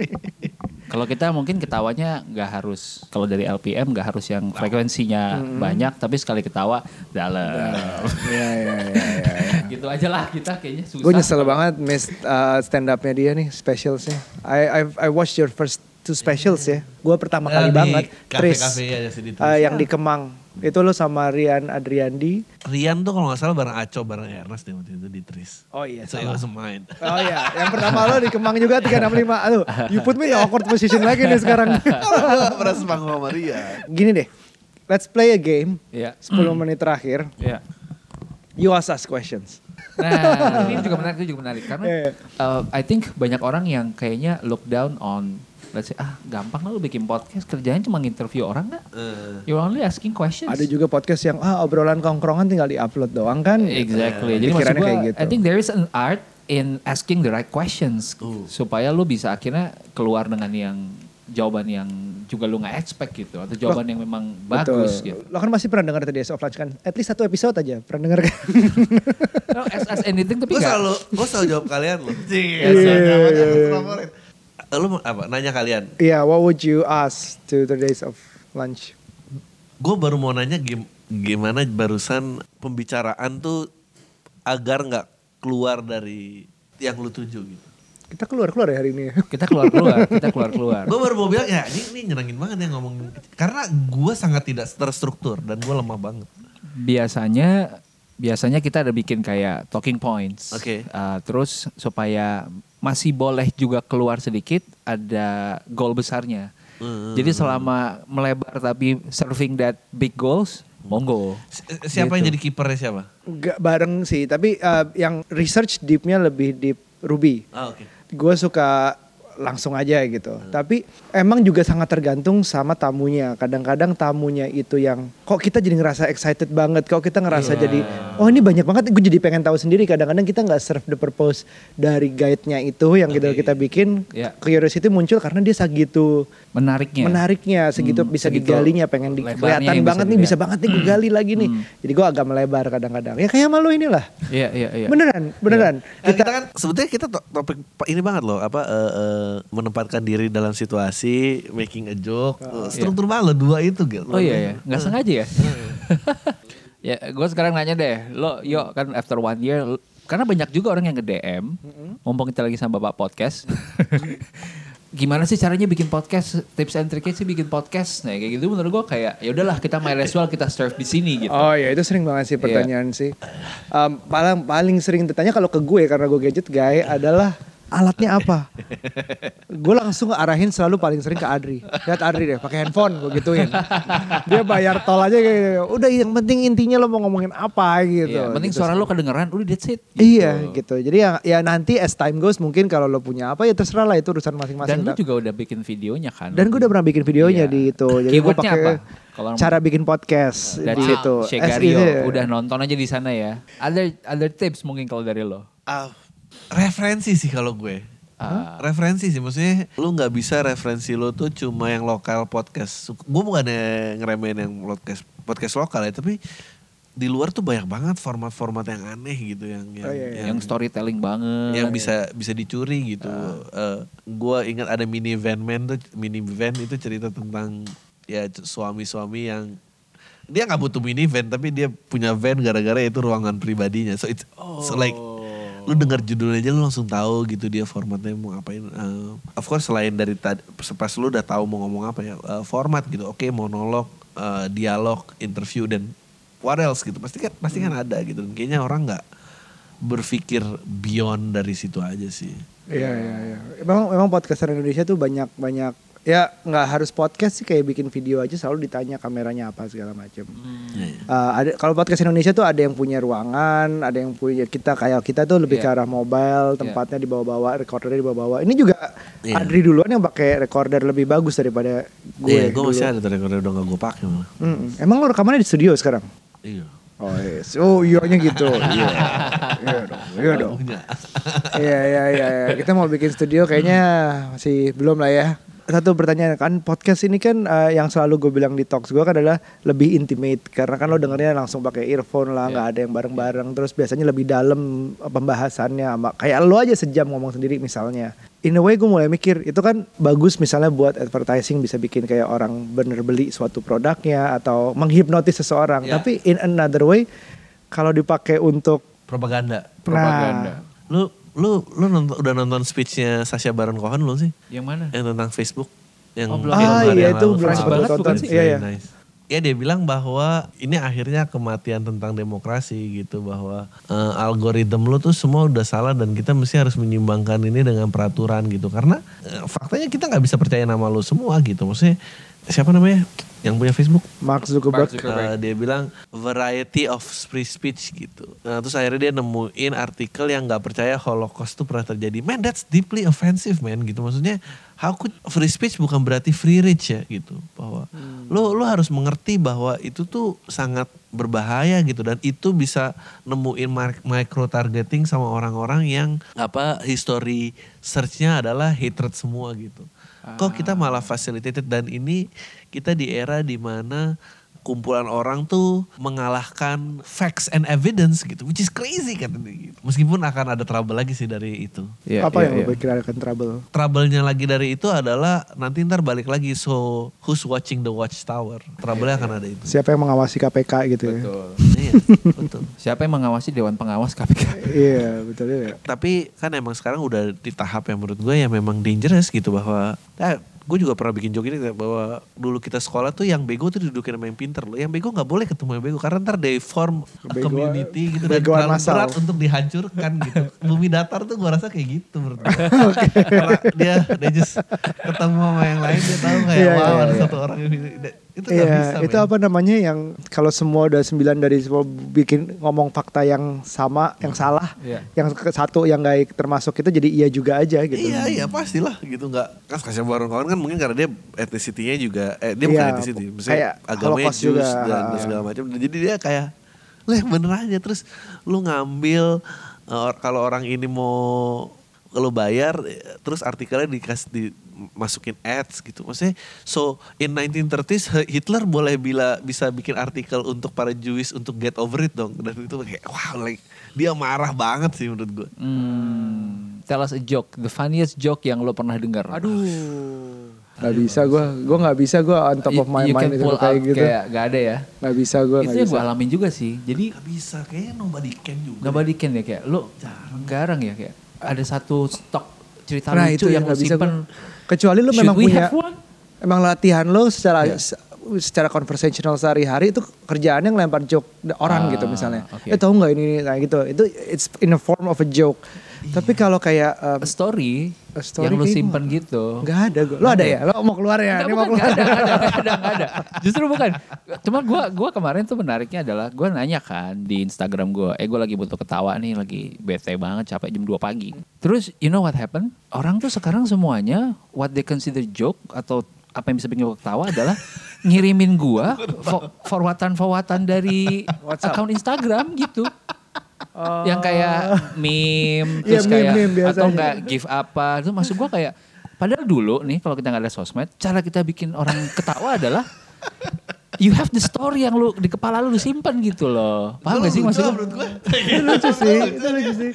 Kalau kita mungkin ketawanya nggak harus kalau dari LPM nggak harus yang frekuensinya banyak, tapi sekali ketawa dalam. Iya, iya, iya, iya. gitu aja lah kita kayaknya susah. Gue nyesel banget miss uh, stand upnya dia nih, specialsnya. I, I, I watched your first two specials ya. Gue pertama Ah, kali di banget. Tris, kafe-kafe ya, sih di Tris. uh, yang di Kemang. Itu lo sama Rian Adriandi. Rian tuh kalau nggak salah bareng Aco, bareng Ernest deh waktu itu di Tris. Oh iya, So it wasn't mine. Oh iya, yang pertama lo di Kemang juga 365. Aduh, you put me in awkward position lagi nih sekarang. Pernah sepanggung sama Rian. Gini deh, let's play a game. Iya. 10 menit terakhir, Iya. you ask us questions. Nah, ini juga menarik, itu juga menarik karena iya. uh, I think banyak orang yang kayaknya look down on let's say ah gampang lah lu bikin podcast kerjanya cuma interview orang nggak? Eh, You're only asking questions. Ada juga podcast yang ah obrolan kongkrongan tinggal di-upload doang kan. Exactly. Jadi maksud gue, kayak gitu. I think there is an art in asking the right questions Uh. supaya lu bisa akhirnya keluar dengan yang jawaban yang juga lu nggak expect gitu atau jawaban yang memang bagus Betul. gitu. Lo kan masih pernah dengar tadi of Lunch kan? At least satu episode aja pernah dengar kan? No, as, as anything tapi gue selalu, gue selalu jawab kalian loh. Iya, iya, iya. Lu mau apa? Nanya kalian. Iya, what would you ask to today's of lunch? Gue baru mau nanya gim- gimana barusan pembicaraan tuh agar nggak keluar dari yang lu tuju gitu. Kita keluar-keluar ya hari ini. Kita keluar keluar, kita keluar keluar. Gue baru mau bilang ya ini, ini nyenangin banget ya ngomong karena gue sangat tidak terstruktur dan gue lemah banget. biasanya biasanya kita ada bikin kayak talking points. Oke. Uh, terus supaya masih boleh juga keluar sedikit ada goal besarnya. Hmm. Jadi selama melebar tapi serving that big goals, monggo. Si- Siapa yang Gitu. jadi kipernya siapa? Gak bareng sih, tapi uh, yang research deepnya lebih deep Ruby. Ah oke. Gue suka langsung aja gitu. Tapi emang juga sangat tergantung sama tamunya. Kadang-kadang tamunya itu yang kok kita jadi ngerasa excited banget, kok kita ngerasa Iya. jadi Oh ini banyak banget, gue jadi pengen tahu sendiri. Kadang-kadang kita nggak serve the purpose dari guide-nya itu yang kita kita bikin. Ya. Curiosity muncul karena dia segitu Menariknya. menariknya, segitu Hmm, bisa segitu digalinya, pengen kelihatan bisa banget nih, bisa banget nih gue gali lagi nih. Jadi gue agak melebar kadang-kadang. Ya kayak malu inilah. Iya, iya, iya. Beneran, beneran. Nah, kita, kan sebetulnya kita to- topik ini banget loh apa eh, eh, menempatkan diri dalam situasi making a joke Eh, struktur banget loh dua itu gitu. Oh iya ya, nggak sengaja ya. ya, gue sekarang nanya deh, lo yuk kan after one year, karena banyak juga orang yang nge DM, ngomong kita lagi sama bapak podcast. Gimana sih caranya bikin podcast? Tips and triknya sih bikin podcast. Nah kayak gitu menurut gue kayak ya udahlah kita might as well kita serve di sini gitu. Oh ya itu sering banget sih pertanyaan sih. Um, paling paling sering ditanya kalau ke gue karena gue gadget guy adalah alatnya apa? gue langsung arahin selalu paling sering ke Adri. Lihat Adri deh pakai handphone gue gituin. Dia bayar tol aja kayak gitu. Udah yang penting intinya lo mau ngomongin apa gitu. Iya, penting Gitu suara sih. lo kedengeran, udah that's it. Iya gitu. Jadi ya, ya nanti as time goes mungkin kalau lo punya apa ya terserah lah itu urusan masing-masing. Dan lo juga udah bikin videonya kan. Dan gue udah pernah bikin videonya Iya. di itu. Jadi gue pakai apa? Kalau cara bikin podcast it. itu. Shegario, udah nonton aja di sana ya. Other other tips mungkin kalau dari lo. Ah, referensi sih kalau gue. Ah. Referensi sih maksudnya lu nggak bisa referensi lu tuh cuma yang lokal podcast. Gue bukannya ngeremehin yang podcast podcast lokal ya, tapi di luar tuh banyak banget format-format yang aneh gitu yang yang, Oh, iya, iya. yang storytelling banget. yang bisa bisa dicuri gitu. Ah. gue ingat ada mini van man tuh mini van itu cerita tentang ya suami-suami yang dia nggak butuh minivan tapi dia punya van gara-gara itu ruangan pribadinya. So it's so like lu dengar judulnya aja lu langsung tahu gitu dia formatnya mau ngapain. Eh, of course selain dari tadi pas lu udah tahu mau ngomong apa ya eh, format gitu. Oke monolog, eh, dialog, interview dan what else gitu. Pasti kan pasti kan ada gitu. Dan kayaknya orang nggak berpikir beyond dari situ aja sih. Iya iya iya. Memang memang podcaster Indonesia tuh banyak banyak ya nggak harus podcast sih kayak bikin video aja selalu ditanya kameranya apa segala macam. Iya, iya. Eh, ada kalau podcast Indonesia tuh ada yang punya ruangan, ada yang punya kita kayak kita tuh lebih ke Iya. arah mobile, tempatnya dibawa-bawa, recordernya dibawa-bawa. Ini juga Iya. Adri duluan yang pakai recorder lebih bagus daripada gue. Iya, gue masih ada tuh recorder udah gak gue pakai malah. Mm-mm. Emang lo rekamannya di studio sekarang? Iya. Oh yes. Oh iyanya gitu. Iya. Iya dong. Iya dong. Iya iya iya iya. kita mau bikin studio kayaknya masih belum lah ya. Satu pertanyaan kan podcast ini kan eh, yang selalu gue bilang di talks gue kan adalah lebih intimate karena kan lo dengernya langsung pakai earphone lah nggak ada yang bareng-bareng terus biasanya lebih dalam eh, pembahasannya sama kayak lo aja sejam ngomong sendiri misalnya. In a way gue mulai mikir itu kan bagus misalnya buat advertising bisa bikin kayak orang bener beli suatu produknya atau menghipnotis seseorang. Ya. Tapi in another way kalau dipakai untuk Propaganda. Propaganda. Lu lu lu nonton, udah nonton speechnya Sasha Baron Cohen belum sih? Yang mana? Yang tentang Facebook yang Oh, belum. film Ah, iya, yang itu belum tonton nice, sih. Iya, iya. nice. Ya dia bilang bahwa ini akhirnya kematian tentang demokrasi gitu bahwa eh, algoritma lu tuh semua udah salah dan kita mesti harus menyimbangkan ini dengan peraturan gitu karena eh, faktanya kita nggak bisa percaya nama lu semua gitu maksudnya siapa namanya yang punya Facebook Mark Zuckerberg. Mark Zuckerberg. Uh, dia bilang variety of free speech gitu. Nah, terus akhirnya dia nemuin artikel yang nggak percaya Holocaust tuh pernah terjadi. Man, that's deeply offensive, man. Gitu. Maksudnya, how could free speech bukan berarti free rich ya gitu. Bahwa lo lo harus mengerti bahwa itu tuh sangat berbahaya gitu dan itu bisa nemuin micro targeting sama orang-orang yang apa history searchnya adalah hatred semua gitu. Kok kita malah facilitated? Dan ini kita di era di mana kumpulan orang tuh mengalahkan facts and evidence gitu, which is crazy kan gitu. Meskipun akan ada trouble lagi sih dari itu. Iya, apa iya, yang iya. lo pikir akan trouble? Trouble-nya lagi dari itu adalah nanti ntar balik lagi so who's watching the watchtower. Trouble-nya akan ada itu. Siapa yang mengawasi KPK gitu ya? Betul. iya, betul. Siapa yang mengawasi Dewan Pengawas KPK? Iya betul ya. Tapi kan emang sekarang udah di tahap yang menurut gue ya memang dangerous gitu bahwa eh, gue juga pernah bikin joke ini bahwa dulu kita sekolah tuh yang bego tuh didudukin sama yang pinter loh. Yang bego nggak boleh ketemu yang bego karena ntar they form a Kebegoan- community gitu dan terlalu massal. berat untuk dihancurkan gitu. Bumi datar tuh gue rasa kayak gitu menurut gue. Karena dia dia just ketemu sama yang lain dia tahu kayak Iya, wow iya, ada iya. satu orang yang itu nggak Iya, bisa. itu men. apa namanya yang kalau semua udah sembilan dari semua bikin ngomong fakta yang sama, yang salah, Iya. yang satu yang gak termasuk itu jadi iya juga aja gitu. Iya iya pastilah gitu nggak kan kasih baron kawan kan mungkin karena dia etnisitinya juga eh dia bukan Iya, etnisiti kayak maksudnya agamanya Jews juga. dan, dan segala macam jadi dia kayak Lah bener aja terus lu ngambil or- kalau orang ini mau lu bayar eh, terus artikelnya dikasih dimasukin ads gitu. Maksudnya so in 1930s He- Hitler boleh bila bisa bikin artikel untuk para Jewish untuk get over it dong. Dan itu kayak wow like dia marah banget sih menurut gue. Hmm, tell us a joke, the funniest joke yang lo pernah dengar. Aduh. Gak bisa gue, gue gak bisa gue on top of my you mind can itu kayak gitu. Kayak gak ada ya. Gak bisa gue, itu yang bisa. gue alamin juga sih. Jadi Gak bisa kayaknya nobody can juga. nggak balikin ya kayak lo jarang ya kayak ada satu stok cerita Nah lucu itu yang yang lo simpen. gue. Kecuali lu Should memang punya, emang latihan lo secara se- secara conversational sehari-hari itu kerjaannya ngelempar joke orang Ah, gitu misalnya. oke. Eh tau nggak ini kayak gitu. Itu it's in a form of a joke. Tapi kalau kayak um, A story, A story yang kayak simpen gitu. nggak ada gue. Lo ada ya? Lo mau keluar ya? Enggak, Ini mau bukan, keluar. nggak ada, nggak ada, nggak ada, nggak ada. Justru bukan. Cuma gue gua kemarin tuh menariknya adalah gue nanya kan di Instagram gue, eh gue lagi butuh ketawa nih, lagi bete banget, capek jam 2 pagi. Terus you know what happened? Orang tuh sekarang semuanya what they consider joke atau apa yang bisa bikin gue ketawa adalah ngirimin gue forwatan-forwatan dari account Instagram gitu. Yang kayak meme Iya, terus kayak meme-meme biasanya. atau enggak give apa itu maksud gua kayak padahal dulu nih kalau kita nggak ada sosmed cara kita bikin orang ketawa adalah you have the story yang lu di kepala lu, lu simpan gitu loh paham gak sih maksud gua? menurut gue? Itu lucu sih. Itu lucu sih.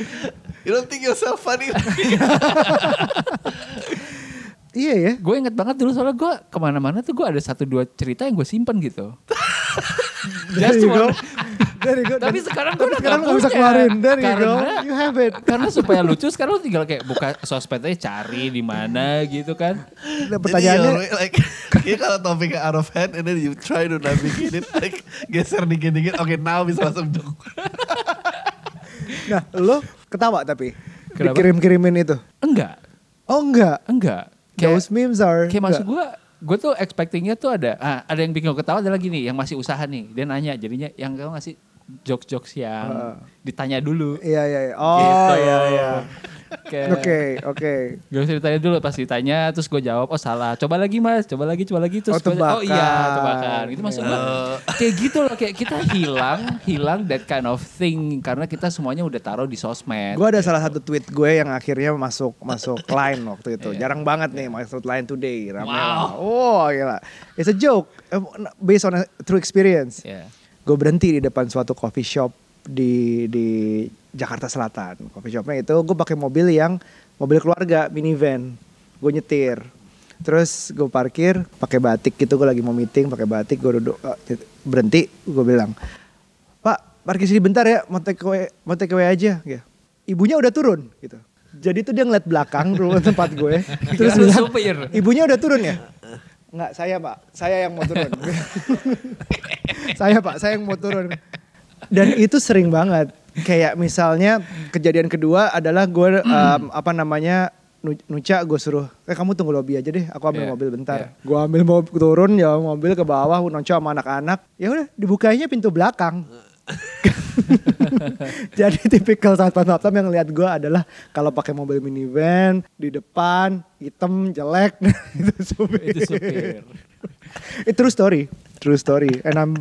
You don't think yourself funny? Iya ya. gue inget banget dulu soalnya gue ke mana-mana tuh gue ada satu dua cerita yang gue simpan gitu There you go. one. There you go. Tapi sekarang gue udah sekarang gak nggak bisa punya. keluarin. There you go. Karena- You have it. karena supaya lucu sekarang lu tinggal kayak buka sosmednya cari di mana gitu kan Nah, Jadi pertanyaannya ya, like, ya kalau topiknya out of hand and then you try to navigate it, like geser dikit-dikit, oke now bisa langsung joke. Nah, lo ketawa tapi Kenapa? dikirim-kirimin itu. enggak Oh enggak. enggak Those memes are Kayak maksud enggak. gue, gue tuh expectingnya tuh ada, ah, ada yang bikin gue ketawa adalah gini, yang masih usaha nih, dia nanya, jadinya yang kau ngasih jokes-jokes yang Heeh. ditanya dulu. Iya iya iya. Oh Gitu. iya iya. Oke, oke. Gak usah ditanya dulu, pas ditanya terus gue jawab, oh salah, coba lagi mas, coba lagi, coba lagi. Terus Oh, gua- tebakan. oh iya tebakan. Itu maksud gue, kayak gitu loh, kayak kita hilang, hilang that kind of thing. Karena kita semuanya udah taruh di sosmed. Gue ada salah satu tweet gue yang akhirnya masuk masuk line waktu itu. Iya. Jarang banget nih masuk line today. Rame Wow. lah. Oh gila. It's a joke eh, based on a true experience. Ya. Gue berhenti di depan suatu coffee shop di di Jakarta Selatan. Coffee shopnya itu gue pakai mobil yang mobil keluarga minivan. Gue nyetir. Terus gue parkir pakai batik gitu. Gue lagi mau meeting pakai batik. Gue duduk eh, berhenti. Gue bilang, Pak parkir sini bentar ya. Mau take away, mau take away aja. Gitu. Ibunya udah turun gitu. Jadi tuh dia ngeliat belakang dulu tempat gue. Terus bilang, supir. Ibunya udah turun ya? Enggak, saya pak. Saya yang mau turun. saya pak, saya yang mau turun. Dan itu sering banget. Kayak misalnya kejadian kedua adalah gue em, apa namanya Nu- Nuca gue suruh, eh kamu tunggu lobby aja deh, aku ambil Iya, mobil bentar. iya. Gue ambil mobil turun ya mobil ke bawah, Nonco sama anak-anak. Ya udah dibukanya pintu belakang. Jadi tipikal saat satpam yang lihat gue adalah kalau pakai mobil minivan di depan hitam jelek itu supir. Itu supir. Itu true story, true story. And I'm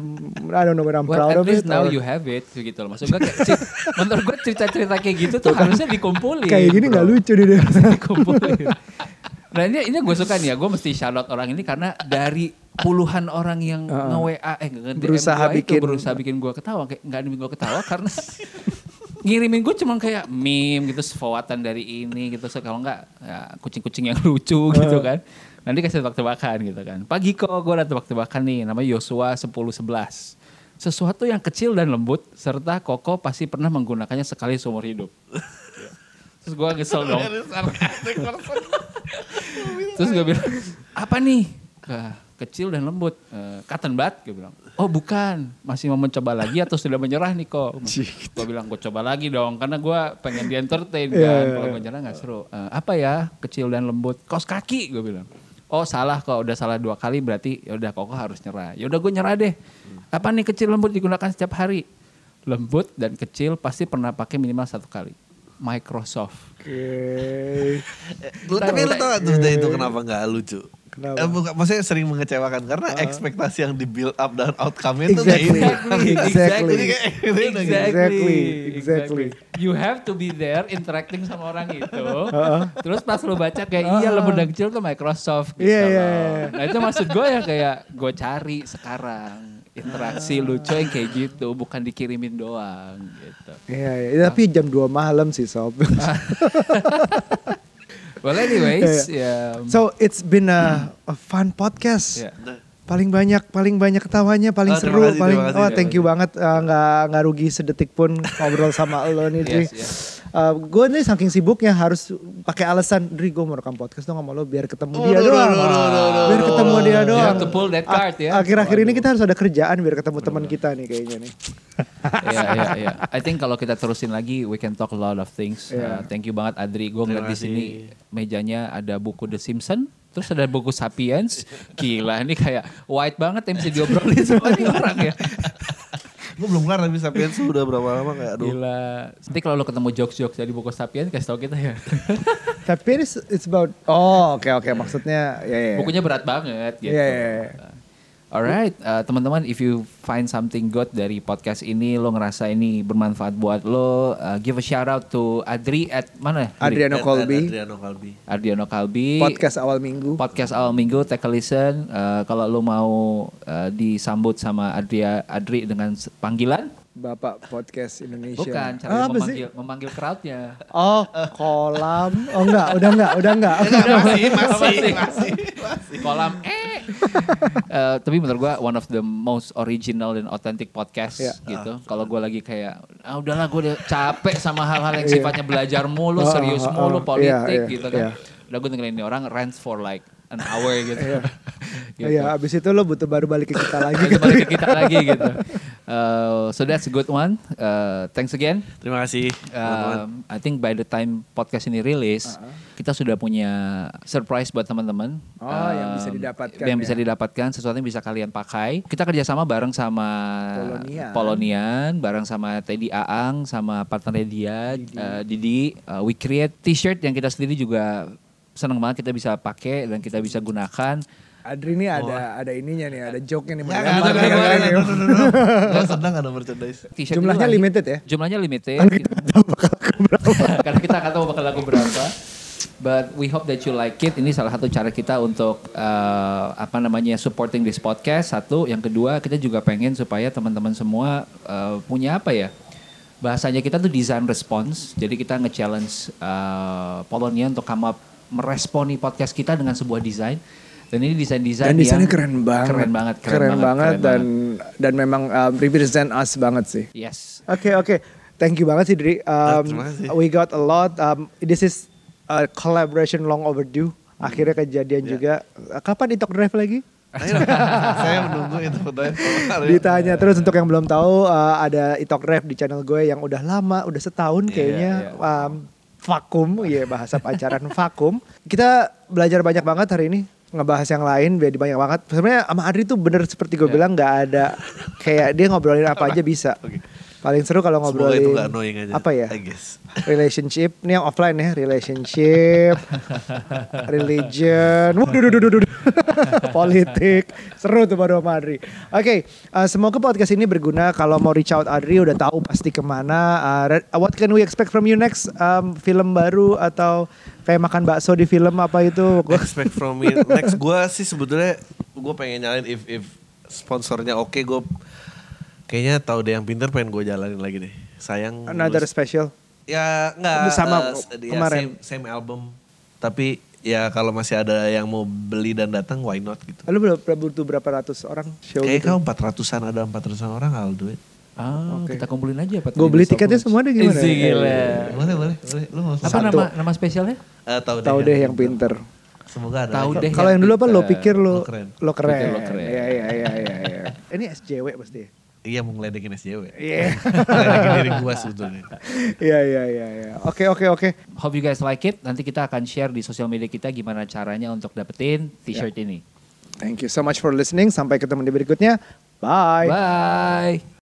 I don't know what I'm Well, proud at of least it. now or- you have it gitu loh. Maksud gue kayak, menurut gue cerita-cerita kayak gitu tuh harusnya dikumpulin. Kayak gini nggak lucu deh. dikumpulin. Nah ini ini gue suka nih ya, gue mesti shout out orang ini karena dari puluhan orang yang Uh-uh. nge-WA eh nge Berusaha gua itu bikin- berusaha bikin gue ketawa kayak nggak bikin gue ketawa karena ngirimin gue cuman kayak meme gitu sefawatan dari ini gitu so, kalau nggak ya, kucing-kucing yang lucu gitu Uh. kan nanti kasih tebak-tebakan gitu kan pagi kok gue ada tebak-tebakan nih namanya Yosua 1011 sesuatu yang kecil dan lembut serta Koko pasti pernah menggunakannya sekali seumur hidup terus gue kesel dong Terus gue bilang, apa nih? "Ke- kecil dan lembut. Eh, cotton bud, gue bilang. Oh bukan, masih mau mencoba lagi atau sudah menyerah nih kok? Gue bilang, gue coba lagi dong, karena gue pengen di entertain kan. Iya, iya, Kalau iya. menyerah gak seru. "Eh, apa ya, kecil dan lembut? Kos kaki, gue bilang. Oh salah kok, udah salah dua kali berarti ya udah kok harus nyerah. Ya udah gue nyerah deh. Apa nih kecil lembut digunakan setiap hari? Lembut dan kecil pasti pernah pakai minimal satu kali. Microsoft. Oke. Lu, tapi lu tau tuh itu kenapa gak lucu? Kenapa? Eh, bukan, maksudnya sering mengecewakan karena ekspektasi yang di build up dan outcome-nya itu kayak Exactly. ini. Exactly. Jadi kayak gitu gitu. Exactly, exactly. You have to be there interacting sama orang itu. Terus pas lu baca kayak iya lembaga kecil tuh Microsoft gitu Iya, iya, loh. iya. Nah itu maksud gue ya kayak gue cari sekarang interaksi lucu yang kayak gitu bukan dikirimin doang gitu. Iya, iya. tapi jam 2 malam sih sob. Well anyways ya. so it's been a, a fun podcast. ya. Paling banyak, paling banyak ketawanya, paling Oh, seru, kasih, paling kasih, oh thank you banget uh, nggak nggak rugi sedetik pun ngobrol sama lo nih. Yes, yes. Uh, gue nih saking sibuknya harus pakai alasan Dri gue mau rekam podcast dong sama lo biar ketemu Oh, dia no, no, doang. no, no, no, no, biar no. ketemu dia You doang. have to pull that card ya. Akhir-akhir ini kita harus ada kerjaan biar ketemu teman kita nih kayaknya nih. Iya iya iya. I think kalau kita terusin lagi we can talk a lot of things. Iya. Uh, thank you banget Adri. Gue ngeliat di sini mejanya ada buku The Simpsons, terus ada buku Sapiens. Gila ini kayak white banget yang bisa diobrolin sama orang ya. Gue belum kelar tapi Sapiens udah berapa lama kayak aduh. Gila. Nanti kalau lo ketemu jokes-jokes dari buku Sapiens kasih tau kita ya. Tapi it's, it's about oh oke oke maksudnya ya ya. Bukunya berat banget gitu. Iya, iya, iya. Alright, uh, teman-teman, if you find something good dari podcast ini, lo ngerasa ini bermanfaat buat lo, uh, give a shout out to Adri at mana? Adri? Adriano Colby Adriano Colby. Ardiano Kalbi. podcast awal minggu. podcast awal minggu take a listen Uh, kalau lu mau uh, disambut sama Adria Adri dengan panggilan Bapak podcast Indonesia. bukan cara Ah, apa sih? memanggil memanggil crowdnya Oh, kolam. Oh enggak, udah enggak, udah enggak. masih, masih, masih, kolam eh Eh, tapi menurut gua one of the most original dan authentic podcast Iya. gitu kalau gua lagi kayak ah udahlah gue udah capek sama hal-hal yang Iya. sifatnya belajar mulu Ah, serius ah, mulu ah. politik Iya, iya, gitu kan iya. udah gue dengerin ini orang rants for like an hour gitu, Gitu. Iya, abis itu lo butuh baru balik ke kita lagi. Kita balik ke kita lagi gitu. Uh, so that's a good one. Uh, thanks again. Terima kasih. Um, I think by the time podcast ini rilis, kita sudah punya surprise buat teman-teman. Oh, yang bisa Um, didapatkan Yang ya. bisa didapatkan, sesuatu yang bisa kalian pakai. Kita kerjasama bareng sama Polonian. Polonian, bareng sama Teddy Aang, sama partnernya dia, uh, Didi. Uh, we create t-shirt yang kita sendiri juga seneng banget kita bisa pakai dan kita bisa gunakan. Adri ini ada ada ininya nih, ada joke-nya nih. Ya. no. Lo sedang ada merchandise. Jumlahnya limited ya? Jumlahnya limited. Kan kita tahu bakal laku berapa. Karena kita nggak tahu bakal laku berapa. But we hope that you like it. Ini salah satu cara kita untuk eh, apa namanya supporting this podcast. Satu, yang kedua kita juga pengen supaya teman-teman semua eh, punya apa ya? Bahasanya kita tuh design response. Jadi kita nge-challenge eh, Polonia untuk come up meresponi podcast kita dengan sebuah desain. Dan ini desain-desain Dan desainnya yang keren banget. Keren banget, Keren, banget keren dan dan memang um, represent us banget sih. Yes. Oke oke, thank you banget sih Dri. Um, terima kasih. We got a lot. Um, this is a collaboration long overdue. Akhirnya kejadian juga. Kapan Itok Drive lagi? Saya menunggu itu. Ditanya terus untuk yang belum tahu uh, ada Itok Drive di channel gue yang udah lama, udah setahun kayaknya um, vakum, iya bahasa pacaran vakum. Kita belajar banyak banget hari ini ngebahas yang lain jadi banyak banget. Sebenarnya sama Adri tuh bener seperti gue Iya. bilang nggak ada kayak dia ngobrolin apa aja bisa. Oke. Paling seru kalau Semoga ngobrolin itu gak annoying aja. apa ya? I guess. relationship ini yang offline ya relationship religion waduh politik seru tuh baru sama Adri oke uh, semoga podcast ini berguna kalau mau reach out Adri udah tahu pasti ke mana Uh, what can we expect from you next Um, film baru atau kayak makan bakso di film apa itu Expect from me. Next gue sih sebetulnya gue pengen nyalain if if sponsornya oke gue kayaknya tahu deh yang pinter pengen gue jalanin lagi deh. Sayang. another lulus- special Ya nggak Sama ya, kemarin. Same, same album. Tapi ya kalau masih ada yang mau beli dan datang why not gitu. lu belum butuh berapa ratus orang show Kayak gitu kau empat ratusan ada empat ratusan orang I'll do it. Ah, Oke. kita kumpulin aja Pak. Gue beli tiketnya semua deh gimana? Isi gila. Boleh boleh boleh. Lu mau Apa nama nama spesialnya? Eh, tahu tahu deh yang pinter Semoga ada. Tahu deh. Kalau yang dulu apa lo pikir lo Lo keren. lo keren. Pikir lo keren. Iya iya iya iya. iya. Ini SJW pasti. ya? Iya mau ngeledekin SJW. Iya. ngeledekin diri gue sebetulnya. Iya iya iya iya. Oke oke oke. Hope you guys like it. Nanti kita akan share di sosial media kita gimana caranya untuk dapetin t-shirt ini. Thank you so much for listening. Sampai ketemu di berikutnya. Bye. Bye.